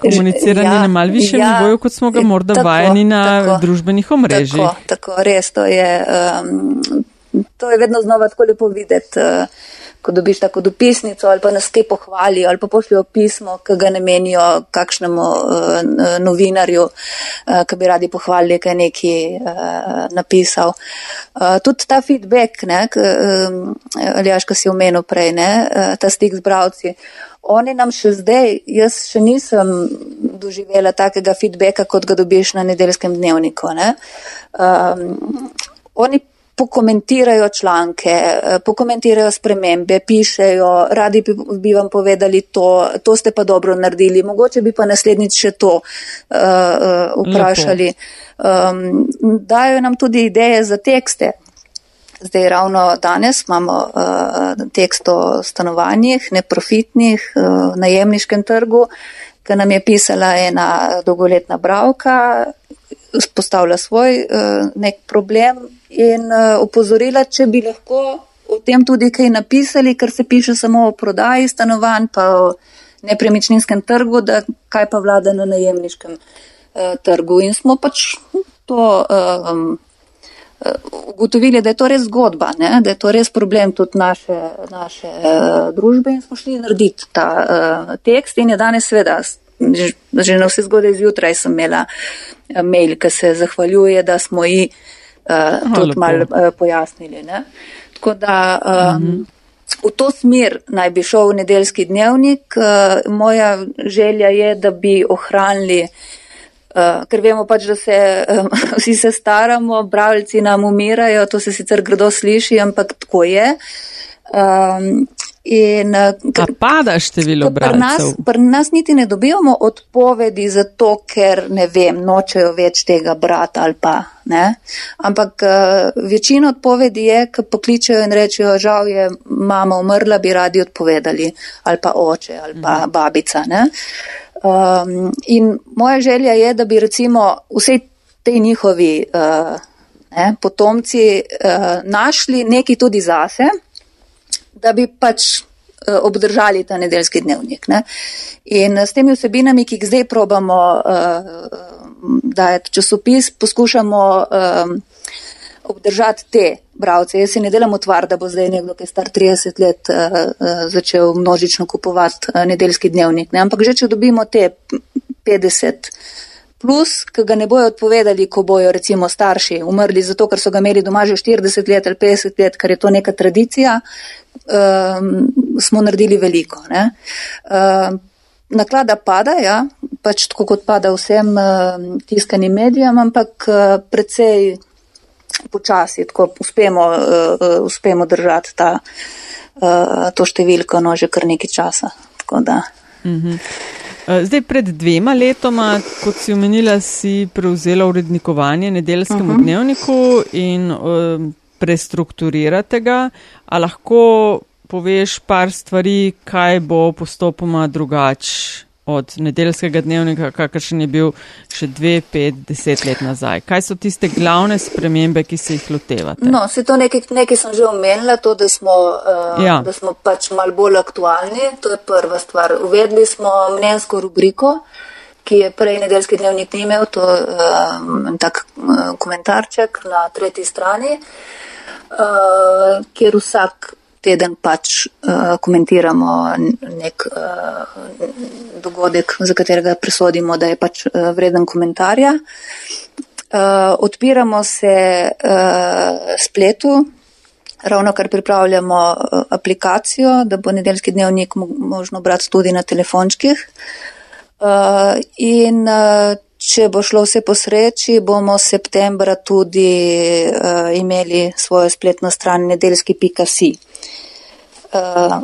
Komuniciranje ja, na mal višjem ja, nivoju, kot smo ga morda tako, vajeni na tako, družbenih omrežjih. Tako, tako, res, to je, um, to je vedno znova tako lepo videti, uh, ko dobiš tako dopisnico ali pa nas kaj pohvalijo ali pa pošljajo pismo, ki ga namenijo kakšnemu uh, novinarju, uh, ki bi radi pohvalili, kaj neki napisal. Tudi ta feedback, ne, k, um, Aljaš, ki si omenil prej, ne, ta stik z bravci. Oni nam še zdaj, jaz še nisem doživela takega feedbacka, kot ga dobiš na nedeljskem dnevniku. Ne. Um, oni pokomentirajo članke, eh, pokomentirajo spremembe, pišejo, radi bi, bi vam povedali to, to ste pa dobro naredili, mogoče bi pa naslednjič še to uh, vprašali. Um, dajo nam tudi ideje za tekste. Zdaj ravno danes imamo uh, tekst o stanovanjih, neprofitnih, uh, najemniškem trgu, ki nam je pisala ena dolgoletna bravka, spostavlja svoj uh, nek problem in uh, opozorila, če bi lahko o tem tudi kaj napisali, ker se piše samo o prodaji stanovanj, pa o nepremičninskem trgu, da kaj pa vlada na najemniškem uh, trgu. In smo pač to um, ugotovili, da je to res zgodba, ne? da je to res problem tudi naše, naše uh, družbe in smo šli narediti ta uh, tekst in je danes sveda že, že na vse zgodaj zjutraj sem imela eh, mail, ki se zahvaljuje, da smo ji uh, tudi malo uh, pojasnili. Ne? Tako da um, mhm. v to smer naj bi šel nedeljski dnevnik. Uh, moja želja je, da bi ohranili. Uh, ker vemo pač, da se um, vsi se staramo, bravljci nam umirajo, to se sicer grdo sliši, ampak tako je. Um, In, uh, pada število bralcev? Pri nas, nas niti ne dobivamo odpovedi zato, ker ne vem, nočejo več tega brata ali pa ne. Ampak uh, večina odpovedi je, ko pokličejo in rečejo, žal je mama umrla, bi radi odpovedali ali pa oče ali pa mhm. babica. Um, in moja želja je, da bi recimo vse te njihovi uh, ne, potomci uh, našli neki tudi zase da bi pač uh, obdržali ta nedeljski dnevnik. Ne? In s temi vsebinami, ki jih zdaj probamo uh, dajati časopis, poskušamo uh, obdržati te bravce. Jaz si ne delam utvar, da bo zdaj nekdo, ki je star 30 let, uh, uh, začel množično kupovati uh, nedeljski dnevnik. Ne? Ampak že, če dobimo te 50 plus, ki ga ne bojo odpovedali, ko bojo recimo starši umrli zato, ker so ga imeli doma že 40 let ali 50 let, ker je to neka tradicija, um, smo naredili veliko. Um, naklada pada, ja, pač tako kot pada vsem uh, tiskanim medijem, ampak uh, precej počasi, tako uspemo, uh, uspemo držati ta, uh, to številko, no že kar nekaj časa. -hmm. Zdaj, pred dvema letoma, kot si omenila, si prevzela urednikovanje nedeljskemu uh mhm. -huh. dnevniku in uh, prestrukturirate ga. A lahko poveš par stvari, kaj bo postopoma drugače od nedeljskega dnevnika, kakršen je bil še dve, pet, deset let nazaj? Kaj so tiste glavne spremembe, ki se jih lotevate? No, se to nekaj, nekaj sem že omenila, to, da smo, uh, ja. da smo pač mal bolj aktualni, to je prva stvar. Uvedli smo mnenjsko rubriko, ki je prej nedeljski dnevnik ni imel, to je um, tak uh, komentarček na tretji strani, uh, kjer vsak teden pač uh, komentiramo nek uh, dogodek, za katerega presodimo, da je pač uh, vreden komentarja. Uh, odpiramo se uh, spletu, ravno kar pripravljamo uh, aplikacijo, da bo nedeljski dnevnik možno brati tudi na telefončkih. Uh, in uh, če bo šlo vse po sreči, bomo septembra tudi uh, imeli svojo spletno stran nedeljski.si. Uh,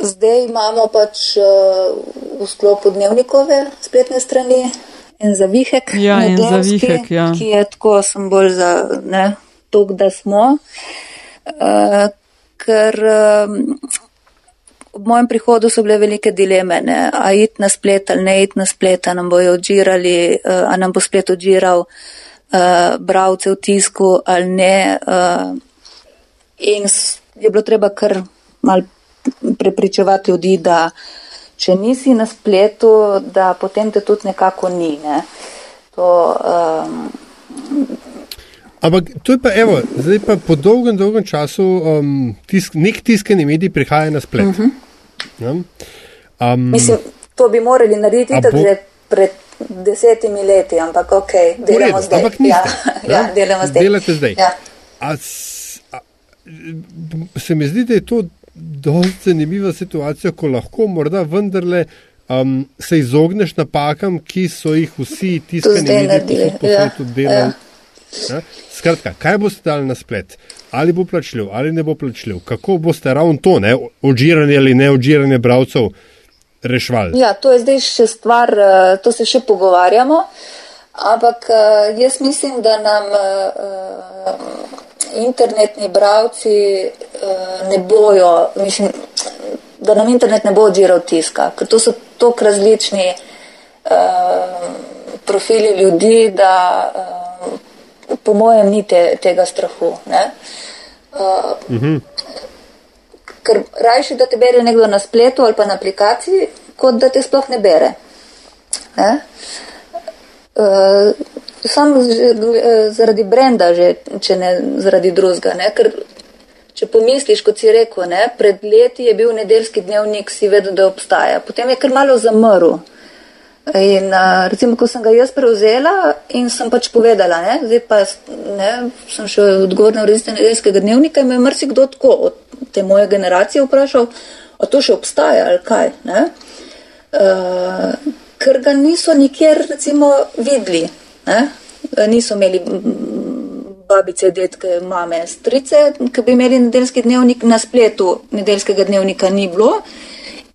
zdaj imamo pač uh, v sklopu dnevnikove spletne strani en zavihek, ja, en zavihek ja. ki je tako, sem bolj za to, da smo. Uh, ker um, ob mojem prihodu so bile velike dileme, ne? a iti na splet ali ne iti na splet, a nam bojo odžirali, uh, a nam bo splet odžiral uh, bravce v tisku ali ne. Uh, in je bilo treba kar mal prepričevati ljudi, da če nisi na spletu, da potem te tudi nekako ni. Ne. To, um, Ampak to je pa, evo, zdaj pa po dolgem, dolgem času um, tisk, nek tiskani medij prihaja na splet. Uh -huh. Ja? um, Mislim, to bi morali narediti tako bo... že pred desetimi leti, ampak ok, delamo zdaj. Ampak niste, ja, ja, delamo zdaj. Delate zdaj. Ja. A, a, se mi zdi, da je to dosti zanimiva situacija, ko lahko morda vendarle um, se izogneš napakam, ki so jih vsi tiskani mediji po ja, svetu delali. Ja. Ja? Skratka, kaj boste dali na splet? Ali bo plačljiv, ali ne bo plačljiv? Kako boste ravno to, ne, odžiranje ali ne odžiranje bravcev, rešvali? Ja, to je zdaj še stvar, eh, to se še pogovarjamo, ampak eh, jaz mislim, da nam eh, internetni bravci uh, ne bojo, mislim, da nam internet ne bo odžiral tiska, ker to so tok različni profili ljudi, da po mojem ni te, tega strahu. Uh, mm -hmm. Ker rajši, da te bere nekdo na spletu ali pa na aplikaciji, kot da te sploh ne bere. Ne? Uh, Sam zaradi brenda, že, če ne zaradi drugega. Ker če pomisliš, kot si rekel, ne, pred leti je bil nedeljski dnevnik, si vedel, da obstaja. Potem je kar malo zamrl. In a, recimo, ko sem ga jaz prevzela in sem pač povedala, ne, zdaj pa ne, sem še odgovorna resnici nedeljskega dnevnika in me je mrsikdo tako od te moje generacije vprašal, a to še obstaja ali kaj. Ne. Uh, ker ga niso nikjer recimo videli. Ne? Niso imeli babice, detke, mame, strice, ki bi imeli nedeljski dnevnik na spletu, nedeljskega dnevnika ni bilo.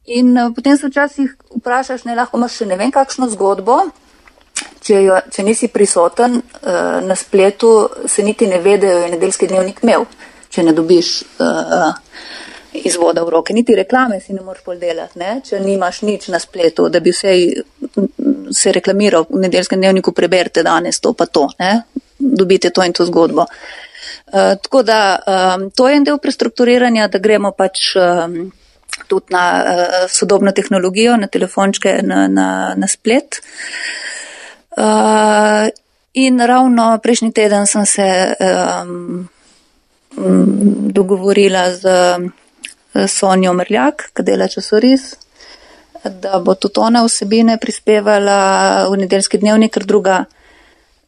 In uh, potem se včasih vprašaš, ne lahko imaš še ne vem kakšno zgodbo, če, jo, če nisi prisoten uh, na spletu, se niti ne ve, da jo je nedeljski dnevnik imel, če ne dobiš. Uh, iz voda v roke. Niti reklame si ne moreš pol delati, ne? če nimaš nič na spletu, da bi vse se reklamiral v nedeljskem dnevniku, preberite danes to pa to, ne? dobite to in to zgodbo. Uh, tako da um, to je en del prestrukturiranja, da gremo pač um, tudi na uh, sodobno tehnologijo, na telefončke, na, na, na splet. Uh, in ravno prejšnji teden sem se um, dogovorila z Sonjo Mrljak, ki dela časoris, da bo tudi ona vsebine prispevala v nedeljski dnevnik, ker druga,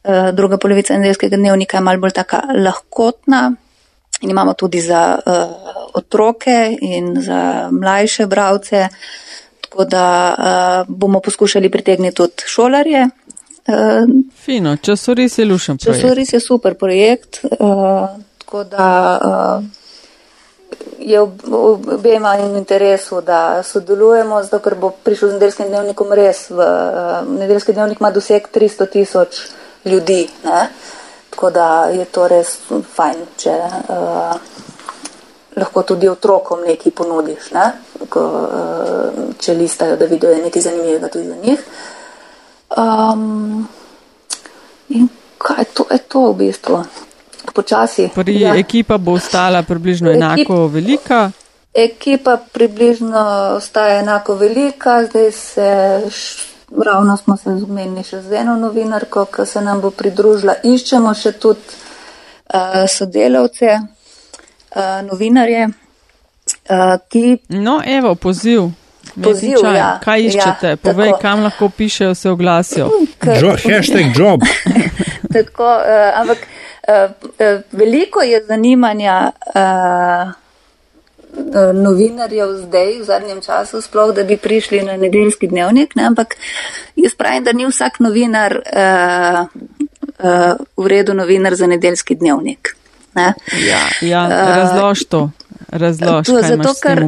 uh, druga polovica nedeljskega dnevnika je mal bolj taka lahkotna. In imamo tudi za uh, otroke in za mlajše bravce, tako da uh, bomo poskušali pritegniti tudi šolarje. Uh, Fino, časoris je lušen projekt. Časoris je super projekt, uh, tako da uh, je obema in interesu, da sodelujemo, zato ker bo prišel z nedeljskim dnevnikom res. V, uh, nedeljski dnevnik ima doseg 300 tisoč ljudi. Ne? Tako da je to res fajn, če uh, lahko tudi otrokom nekaj ponudiš, ne? Ko, uh, če listajo, da vidijo nekaj zanimivega tudi za njih. Um, in kaj to je to v bistvu? Počasi. Pri ja. ekipa bo ostala približno enako Ekip, velika. Ekipa približno ostaja enako velika, zdaj se ravno smo se zmenili še z eno novinarko, ki se nam bo pridružila. Iščemo še tudi uh, sodelavce, uh, novinarje, uh, ki. No, evo, poziv. Poziv, ja, Kaj iščete? Ja, Povej, tako. kam lahko pišejo, se oglasijo. Jo, hashtag job. tako, uh, ampak uh, uh, veliko je zanimanja. Uh, Eh, novinarjev zdaj, v zadnjem času, sploh, da bi prišli na nedeljski dnevnik, ne? ampak jaz pravim, da ni vsak novinar uh, uh, v redu novinar za nedeljski dnevnik. Ne? Ja, ja razlož to. Razlož, to zato, ker,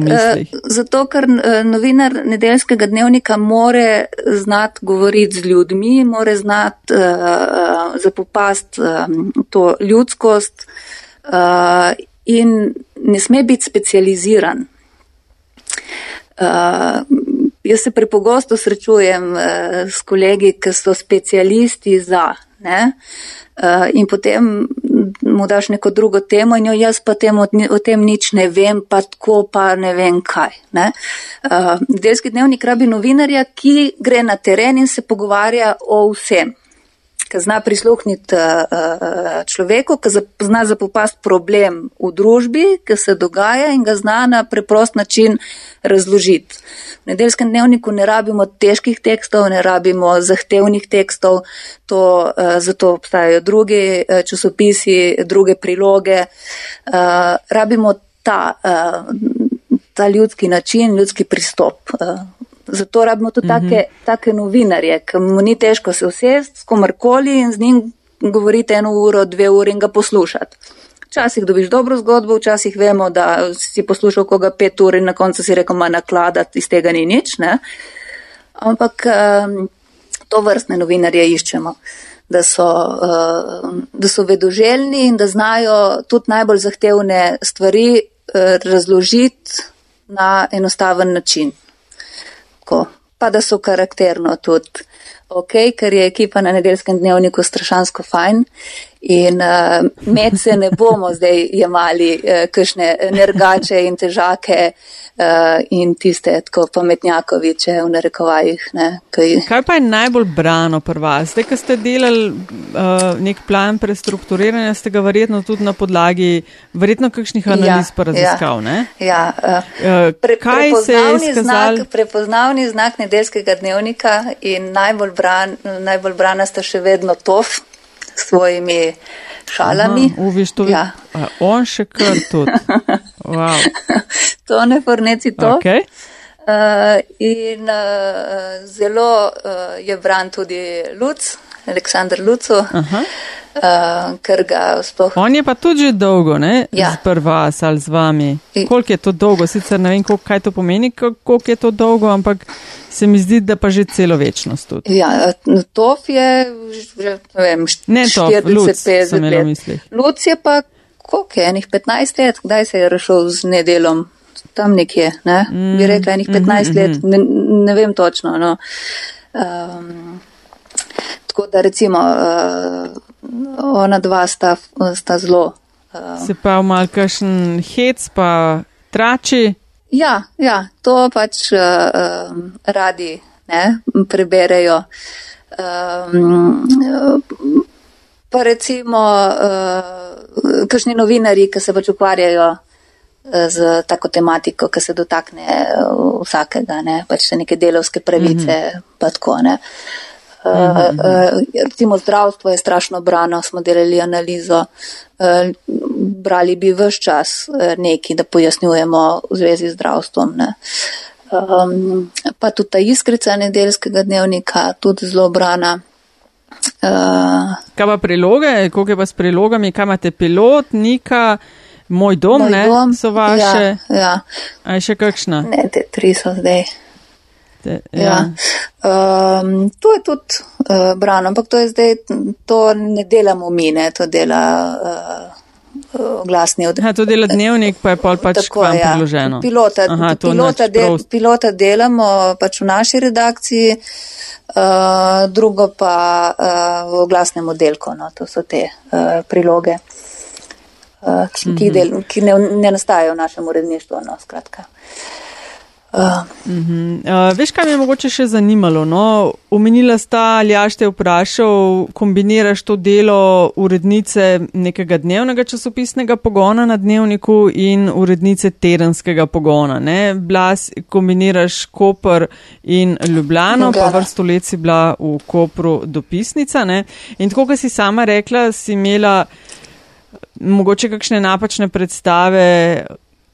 zato, ker novinar nedeljskega dnevnika more znati govoriti z ljudmi, more znati uh, zapopast um, to ljudskost uh, in ne sme biti specializiran. Uh, jaz se prepogosto srečujem uh, s kolegi, ki so specialisti za. Ne? Uh, in potem mu daš neko drugo temo in jo jaz pa tem, o tem nič ne vem, pa tako pa ne vem kaj. Ne? Uh, delski dnevnik rabi novinarja, ki gre na teren in se pogovarja o vsem ki zna prisluhniti uh, človeku, ki zna zapopast problem v družbi, ki se dogaja in ga zna na preprost način razložiti. V nedeljskem dnevniku ne rabimo težkih tekstov, ne rabimo zahtevnih tekstov, to, uh, zato obstajajo drugi uh, časopisi, druge priloge. Uh, rabimo ta, uh, ta ljudski način, ljudski pristop. Zato rabimo tudi take, mm -hmm. take novinarje, ki mu ni težko se usesti s komarkoli in z njim govoriti eno uro, dve uri in ga poslušati. Včasih dobiš dobro zgodbo, včasih vemo, da si poslušal koga pet ur in na koncu si rekel, ma nakladati iz tega ni nič. Ne? Ampak um, to vrstne novinarje iščemo, da so, uh, da so vedoželjni in da znajo tudi najbolj zahtevne stvari uh, razložiti na enostaven način tako, pa da so karakterno tudi. Ok, ker je ekipa na nedeljskem dnevniku strašansko fajn in uh, med se ne bomo zdaj jemali uh, kakšne nergače in težake uh, in tiste tako pametnjakoviče v narekovajih. Ne, kaj... kaj pa je najbolj brano pri vas? Zdaj, ko ste delali uh, nek plan prestrukturiranja, ste ga verjetno tudi na podlagi verjetno kakšnih ja, analiz ja, pa raziskav, ja, ja, uh, pre, kaj se je izkazal? Znak, prepoznavni znak nedeljskega dnevnika in najbolj, bran, najbolj brana sta še vedno tof svojimi šalami. Aha, uviš to, ja. A, on še kar tudi. Wow. to ne forneci to. Okay. Uh, in uh, zelo uh, je bran tudi Luc, Aleksandr Lucu. Aha. Uh, spoh... On je pa tudi že dolgo, ne? Ja. Pri vas ali z vami. Koliko je to dolgo? Sicer ne vem, koliko, kaj to pomeni, koliko je to dolgo, ampak se mi zdi, da pa že celo večnost tudi. Ja, to je že, ne vem, 40-50 let. Luc je pa, koliko je, enih 15 let, kdaj se je rešil z nedelom? Tam nekje, ne? Mm. Bi rekla, enih 15 mm -hmm. let, ne, ne vem točno. No. Um, tako da recimo uh, ona dva sta, sta zelo. Uh, Se pa v malkašen hec pa trači. Ja, ja, to pač uh, radi ne, preberejo. Um, pa recimo, uh, kakšni novinari, ki se pač ukvarjajo z tako tematiko, ki se dotakne vsakega, ne, pač se neke delovske pravice, mm -hmm. pa tako ne. Uh, uh, recimo zdravstvo je strašno brano, smo delali analizo, uh, brali bi vse čas neki, da pojasnjujemo v zvezi z zdravstvom. Ne. Um, pa tudi ta iskrica nedeljskega dnevnika, tudi zelo brana. Uh, kaj pa priloge, koliko je pa s prilogami, kaj imate pilot, nika, moj dom, moj ne, dom, so vaše. Ja, ja. A je še kakšna? Ne, te tri so zdaj. Te, ja. Ja. Um, to je tudi uh, brano, ampak to je zdaj, to ne delamo mi, ne, to dela uh, glasni od. Ja, to dela dnevnik, pa je pol pač Tako, vam ja. priloženo. Pilota, Aha, pilota, del, pilota delamo pač v naši redakciji, uh, drugo pa uh, v glasnem oddelku, no, to so te uh, priloge, uh, ki, mm -hmm. ki, del, ki ne, ne nastajajo v našem uredništvu, no, skratka. Uh, Uh. Uh -huh. uh, veš, kaj me je mogoče še zanimalo? No? Omenila sta, ali jaš te vprašal, kombiniraš to delo urednice nekega dnevnega časopisnega pogona na dnevniku in urednice tedenskega pogona. Ne? Blas, kombiniraš Koper in Ljubljano, pa vrsto let si bila v Kopru dopisnica. Ne? In tako, kot si sama rekla, si imela mogoče kakšne napačne predstave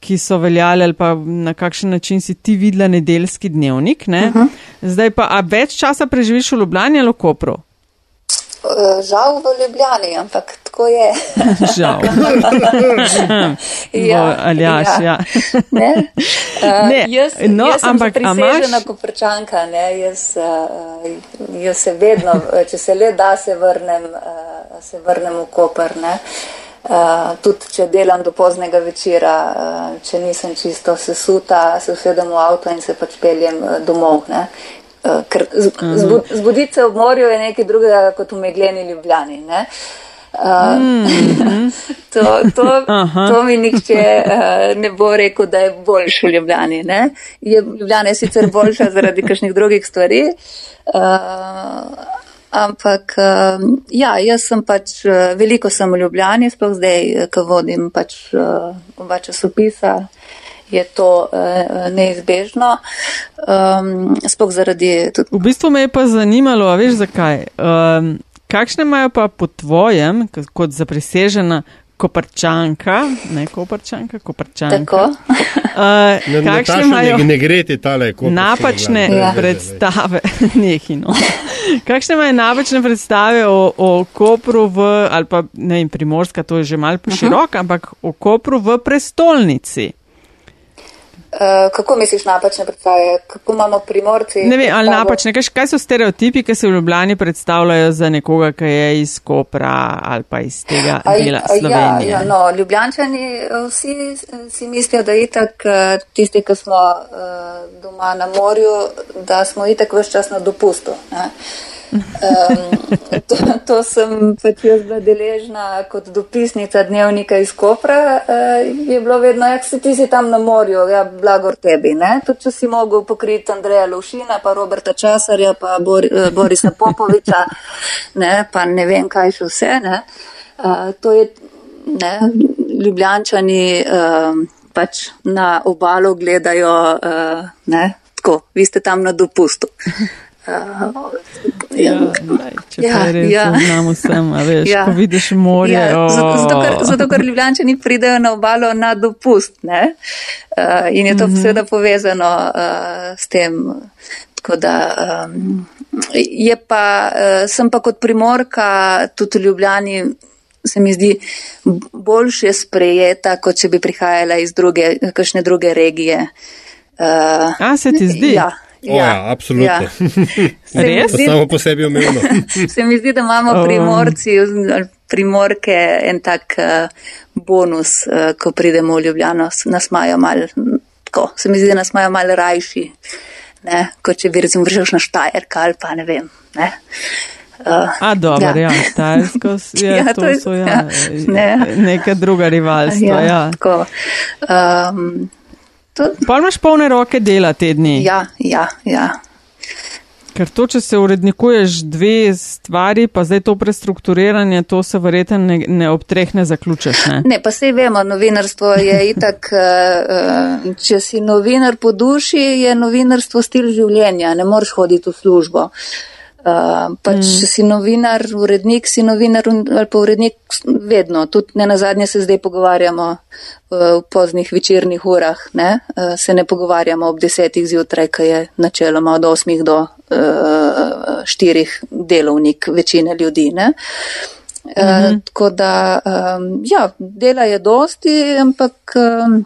ki so veljali ali pa na kakšen način si ti videla nedeljski dnevnik. Ne? Uh -huh. Zdaj pa, a več časa preživiš v Ljubljani ali v Kopru? Uh, žal v Ljubljani, ampak tako je. Žal. ja, ali ja. ja. ne? Uh, ne, jaz, no, jaz ampak amažena koprčanka, ne, jaz, uh, jaz se vedno, če se le da, se vrnem, uh, se vrnem v Kopr, ne. Uh, Uh, tudi če delam do poznega večera, uh, če nisem čisto sesuta, se usedem v avto in se pač peljem uh, domov. Uh, ker mhm. zbuditi se ob morju je nekaj drugega kot v megleni ljubljani. Uh, mm. to, to, to mi nihče uh, ne bo rekel, da je boljš v Ljubljani. Ne? Je Ljubljana je sicer boljša zaradi kakšnih drugih stvari, uh, Ampak um, ja, jaz sem pač uh, veliko sem v Ljubljani, sploh zdaj, uh, ko vodim pač uh, oba časopisa, je to neizbežno. Um, sploh zaradi. Tudi... V bistvu me je pa zanimalo, a veš zakaj. Um, kakšne imajo pa po tvojem, kot zaprisežena koprčanka, ne koprčanka, koprčanka. Tako. Uh, kakšne imajo ne, ne greti tale koprčanka? Napačne ja. predstave, nehino. kakšne imajo napačne predstave o, o Kopru v, ali pa ne vem, Primorska, to je že mal širok, uh -huh. ampak o Kopru v prestolnici. Uh, kako misliš napačne predstave? Kako imamo primorci? Ne vem, ali napačne. Kaj, kaj so stereotipi, ki se v Ljubljani predstavljajo za nekoga, ki je iz Kopra ali pa iz tega a, dela a, Slovenije? Ja, ja, no, Ljubljančani vsi si mislijo, da itak eh, tisti, ki smo uh, doma na morju, da smo itak vse čas na dopustu. Ne? Um, to, to sem pač jaz bila deležna kot dopisnica dnevnika iz Kopra. Uh, je bilo vedno, jak si ti si tam na morju, ja, blagor tebi. Tudi če si mogel pokriti Andreja Lovšina, pa Roberta Časarja, pa Bor, uh, Borisa Popoviča, ne, pa ne vem kaj še vse. Uh, to je, ne, ljubljančani uh, pač na obalo gledajo, uh, ne, tako, vi ste tam na dopustu. Uh, ja, če ja, res ja. znamo vsem, a veš, ja. ko vidiš morje. Ja. Zato, ker, zato, ker ljubljančani pridejo na obalo na dopust, ne? Uh, in je to mm -hmm. seveda povezano uh, s tem. Tako da um, je pa, uh, sem pa kot primorka tudi v Ljubljani, se mi zdi, boljše sprejeta, kot če bi prihajala iz druge, kakšne druge regije. Uh, a se ti zdi? Ja. Ja, ja, absolutno. Ja. Res? Zdi, samo po sebi umevno. se mi zdi, da imamo oh. primorci, primorke en tak uh, bonus, uh, ko pridemo v Ljubljano, nas imajo mal, tako, se mi zdi, da nas imajo mal rajši, ne, kot če bi recimo vršel na Štajerka ali pa ne vem. Ne. Uh, A, dobro, ja, ja Štajersko je ja, to, so, ja, ja, ne. neka druga rivalstva. Ja, ja. Tako, um, Pa imaš polne roke dela te dni. Ja, ja, ja. Ker to, če se urednikuješ dve stvari, pa zdaj to prestrukturiranje, to se verjetno ne, ne ob treh ne zaključeš. Ne? ne, pa sej vemo, novinarstvo je itak, eh, eh, če si novinar po duši, je novinarstvo stil življenja, ne moreš hoditi v službo. Uh, pač, mm. si novinar, urednik, si novinar ali pa urednik vedno. Tudi ne na zadnje se zdaj pogovarjamo uh, v poznih večernih urah, ne? Uh, se ne pogovarjamo ob desetih zjutraj, kaj je načeloma od osmih do uh, štirih delovnik večine ljudi. Ne? Uh, mm -hmm. Tako da, um, ja, dela je dosti, ampak um,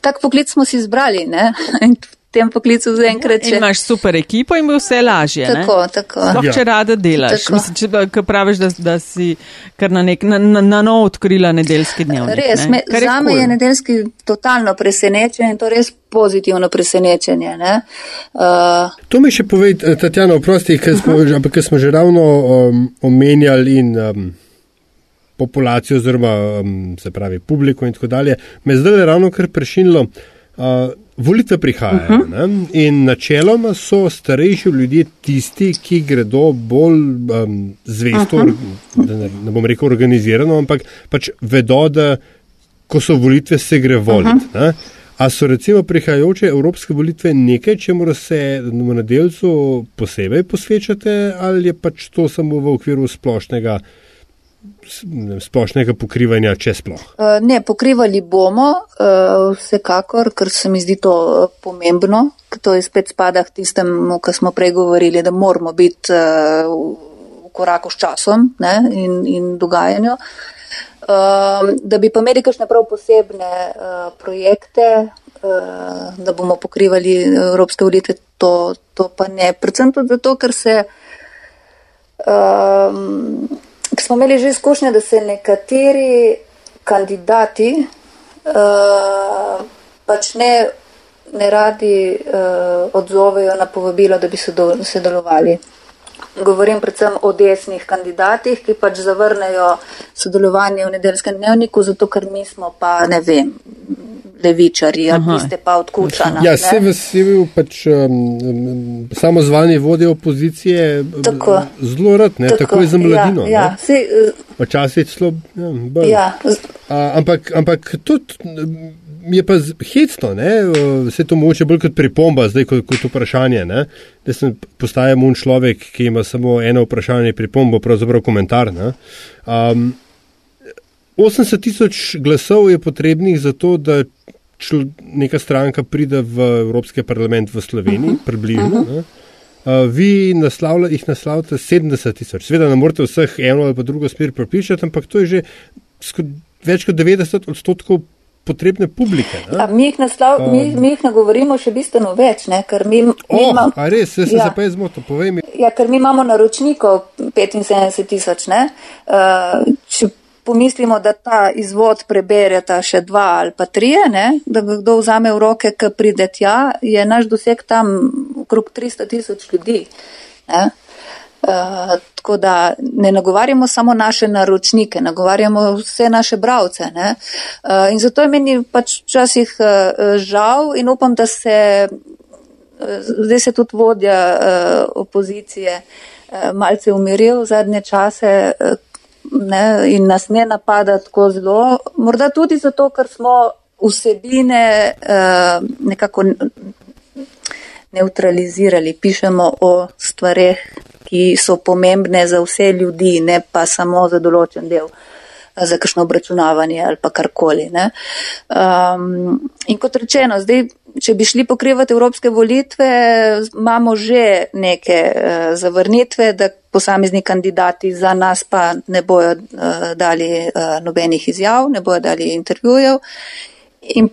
tak poklic smo si izbrali. tem poklicu zaenkrat. Če imaš super ekipo in bo vse lažje. Tako, ne? tako. Sploh, ja. če rada delaš. Mislim, če ka praviš, da, da si kar na, nek, na, na, na novo odkrila nedeljski dnevnik. Res, ne? me, za me je nedeljski totalno presenečen in to res pozitivno presenečenje. Uh, to mi še povej, Tatjana, oprosti, ker smo, uh -huh. smo že ravno um, omenjali in. Um, populacijo oziroma um, se pravi publiko in tako dalje, me zdaj je ravno kar prešinilo. Uh, Volitve prihajajo uh -huh. ne? in načeloma so starejši ljudje tisti, ki gredo bolj um, zvesto, uh -huh. ne, ne bom rekel organizirano, ampak pač vedo, da ko so volitve, se gre voliti. Uh -huh. A so recimo prihajajoče evropske volitve nekaj, čemu se na delcu posebej posvečate, ali je pač to samo v okviru splošnega? Splošnega pokrivanja, če sploh? Eh, ne, pokrivali bomo, eh, vsekakor, ker se mi zdi to eh, pomembno. To je spet spada k tistemu, kar smo prej govorili, da moramo biti v koraku s časom ne, in, in dogajanju. Da bi pa imeli kakšne prav posebne projekte, da bomo pokrivali evropske volitve, to, to pa ne. Predvsem tudi zato, ker se. Um, smo imeli že izkušnje, da se nekateri kandidati uh, pač ne, ne radi uh, odzovejo na povabilo, da bi sodelovali. Govorim predvsem o desnih kandidatih, ki pač zavrnejo sodelovanje v nedeljskem dnevniku, zato ker mi smo pa, ne vem, levičari, ali ste pa odkučani. Ja, se vesel, pač um, samo zvanje vodje opozicije, tako, zelo rad, ne, tako, tako je za mladino. Ja, ja, se, uh, Včasih celo. Ja, ja. A, ampak, ampak tudi je pa hecno, ne, vse to moče bolj kot pripomba, zdaj kot, kot vprašanje. Ne, da sem postajam un človek, ki ima samo eno vprašanje, pripombo, pravzaprav komentar. Ne, um, 80 tisoč glasov je potrebnih za to, da čl, neka stranka pride v Evropski parlament v Sloveniji, uh -huh. približno. Uh -huh. uh, vi naslavlja, jih naslavljate 70 tisoč. Sveda ne morete vseh eno ali pa drugo smer pripričati, ampak to je že več kot 90 odstotkov. Potrebne publike. Ja, mi, jih naslav, um, mi, mi jih nagovorimo še bistveno več, ne, ker mi, mi oh, imamo. A res, se ja. pa je zmotil, povej mi. Ja, ker mi imamo naročnikov 75 tisoč, ne. Uh, če pomislimo, da ta izvod prebereta še dva ali pa trije, ne, da ga kdo vzame v roke, ki pride tja, je naš doseg tam okrog 300 tisoč ljudi. Ne. Uh, tako da ne nagovarjamo samo naše naročnike, nagovarjamo vse naše bravce. Uh, in zato je meni pač včasih uh, žal in upam, da se, uh, zdaj se tudi vodja opozicije malce umiril v zadnje čase, ne, in nas ne napada tako zelo. Morda tudi zato, ker smo vsebine nekako neutralizirali, pišemo o stvareh, ki so pomembne za vse ljudi, ne pa samo za določen del, za kakšno obračunavanje ali pa karkoli. Um, in kot rečeno, zdaj če bi šli pokrivati evropske volitve, imamo že neke uh, zavrnitve, da posamezni kandidati za nas pa ne bojo uh, dali uh, nobenih izjav, ne bojo dali intervjujev. In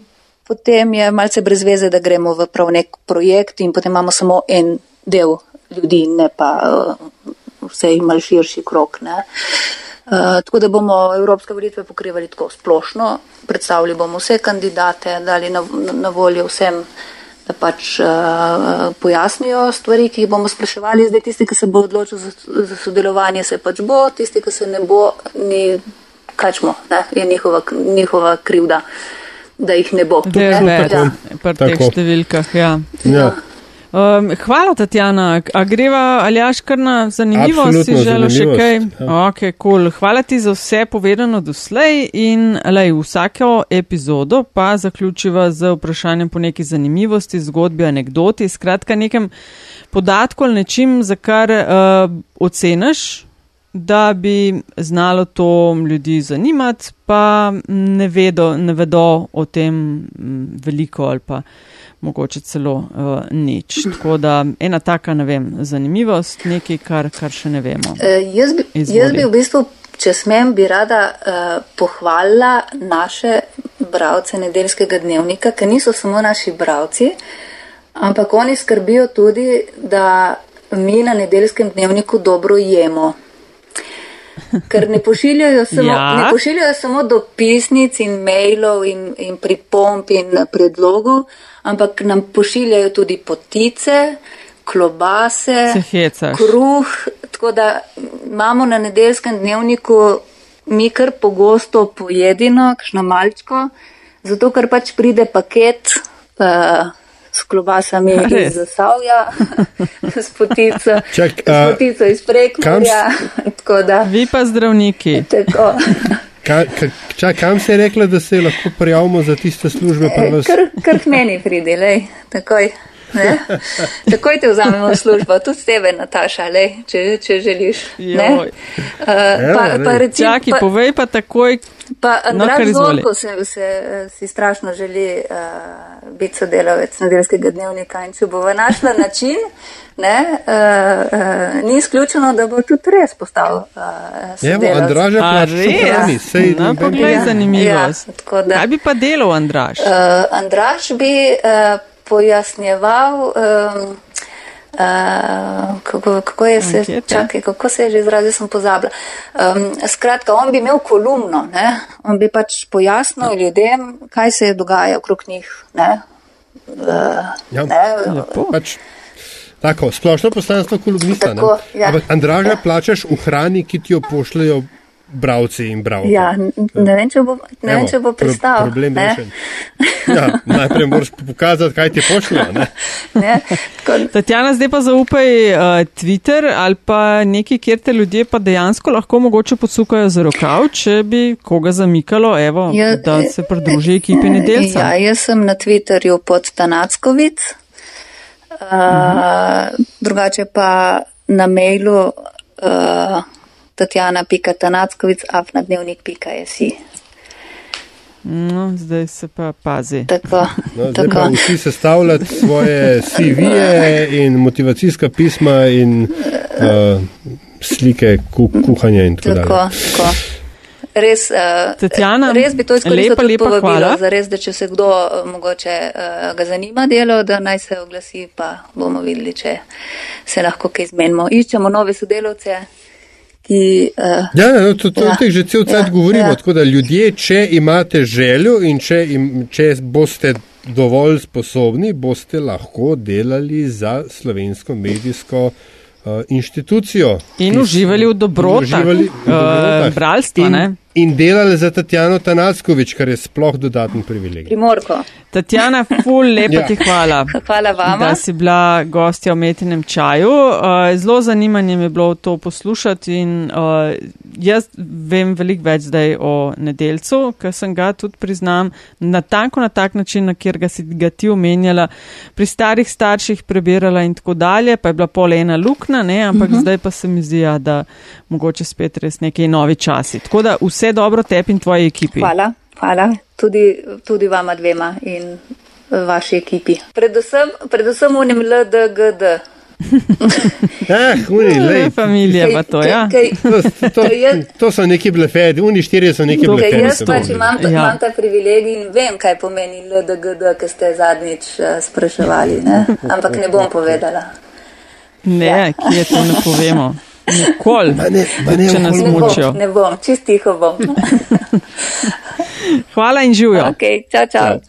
potem je malce brez veze, da gremo v prav nek projekt in potem imamo samo en del ljudi, ne pa uh, vse imal širši krok. Ne. Uh, tako da bomo evropske volitve pokrivali tako splošno, predstavili bomo vse kandidate, dali na, na voljo vsem, da pač uh, pojasnijo stvari, ki jih bomo spraševali. Zdaj tisti, ki se bo odločil za, za sodelovanje, se pač bo, tisti, ki se ne bo, ni, kaj smo, ne, je njihova, njihova krivda. Da jih ne bo. Da je Ne? več Ja. pri teh Tako. številkah. Ja. Ja. Um, hvala, Tatjana. A greva Aljaš kar na zanimivo? Absolutno si želel še kaj? ja. Ok, cool. Hvala ti za vse povedano doslej in lej, vsako epizodo pa zaključiva z vprašanjem po neki zanimivosti, zgodbi, anekdoti, skratka nekem podatku ali nečim, za kar uh, oceniš, da bi znalo to ljudi zanimati, pa ne vedo, ne vedo o tem mm, veliko ali pa mogoče celo uh, nič. Tako da ena taka, ne vem, zanimivost, nekaj, kar, kar še ne vemo. Eh, jaz, bi, Izvoli. jaz bi v bistvu, če smem, bi rada uh, pohvalila naše bravce nedeljskega dnevnika, ker niso samo naši bravci, ampak oni skrbijo tudi, da mi na nedeljskem dnevniku dobro jemo. Ker ne pošiljajo samo, Ja. ne pošiljajo samo dopisnic in mailov in, in pripomp in predlogov, ampak nam pošiljajo tudi potice, klobase, kruh, tako da imamo na nedeljskem dnevniku mi kar pogosto pojedino, kakšno malčko, zato ker pač pride paket uh, s klobasami iz Zasavja, s potico, Čak, s a, potico iz Prekmurja, tako da. Vi pa zdravniki. Tako. Ka, ka, čak, kam se je rekla, da se lahko prijavimo za tiste službe? pa E, vas- Kar, kar k meni pridi, lej, takoj. Ne? Takoj te vzamemo v službo, tudi tebe, Nataša, lej, če, če želiš. Uh, pa, Evo, pa, recimo, Čaki, pa, povej pa takoj. pa No, Andraž izvoli. Zorko se, se si strašno želi uh, biti sodelavec nedeljskega dnevnika in če bo našla način, ne, uh, uh, ni izključeno, da bo tudi res postal uh, Evo, sodelavec. Andraža A plača res? šoprani, sej No, noben poglej, Ja, ja, da. Kaj bi pa delal, Andraš? Uh, Andraš bi uh, pojasnjeval, um, uh, kako, kako, je se, Ankete? čakaj, kako se je že izrazil, sem pozabila. Um, skratka, on bi imel kolumno, ne? on bi pač pojasnil ljudem, kaj se je dogaja okrog njih. Ne? Uh, Ja. ne? Lepo. Pač, tako, splošno poslanstvo kolumnista. ne. Tako, ja. Ampak Andraža plačaš v hrani, ki ti jo pošljajo bravci in bravke. Ja, ne vem, če bo, ne vem, Evo, če bo pro- pristal. Problem ne? rešen. Ja, najprej moraš pokazati, kaj ti pošljajo. ne. Ne? Tako, Tatjana, zdaj pa zaupaj uh, Twitter ali pa neki, kjer te ljudje pa dejansko lahko mogoče podsukajo za rokav, če bi koga zamikalo, evo, Ja, da se pridruži ekipi nedelca. Ja, jaz sem na Twitterju pod Tanackovic, uh, drugače pa na mailu uh, tatjana.tanackovic.afnadnevnik.jsi. No, zdaj se pa pazi. Tako, No, zdaj pa tako. vsi sestavljati svoje CV-je in motivacijska pisma in uh, slike ku, kuhanja in tako Tako, dalje. tako. Res, uh, Tatjana, res bi to izkoristil lepa, lepa povabilo, hvala. za res, da če se kdo uh, mogoče uh, ga zanima delo, da naj se oglasi, pa bomo videli, če se lahko kaj zmenimo. Iščemo nove sodelavce, ki. Uh, Ja, no, to, to, Ja. teh že cel cel Ja, govorimo. ja. Tako da ljudje, če imate željo in če, im, če boste dovolj sposobni, boste lahko delali za slovensko medijsko uh, inštitucijo. In uživali v dobrotah, in dobrotah. bralstva, ne? In, delali za Tatjano Tanackovič, kar je sploh dodaten privilegij. Primorko. Tatjana, ful, lepa Ja. ti hvala. Hvala vama. Da si bila gostja v metinem čaju. Uh, zelo zanimanje mi je bilo to poslušati in uh, jaz vem veliko več zdaj o nedelcu, ker sem ga tudi priznam na tanko na tak način, na kjer ga si ga ti omenjala, pri starih starših prebirala in tako dalje, pa je bila pol ena lukna, ne, ampak uh -huh. zdaj pa se mi zdi, ja, da mogoče spet res neki novi časi. Tako da vse dobro tebi in tvoji ekipi. Hvala, hvala. Tudi, tudi vama dvema in vaši ekipi. Predvsem, predvsem unim LDGD. Ah, uni, lej. Familija pa to, ja. Kaj, To, to, Kaj jaz- to so neki blefedi, oni štirje so neki To- blefedi. jaz pač imam, Ja. imam ta privilegij in vem, kaj pomeni LDGD, ki ste zadnjič uh, spraševali, ne? ampak ne bom povedala. Ne, kje to ne povemo. Nikoli, Ma ne, ma ne, če nas okoli- Ne bom, mučijo. bom, čist tiho bom. Hvala in živijo. ok, čau, čau. Ja.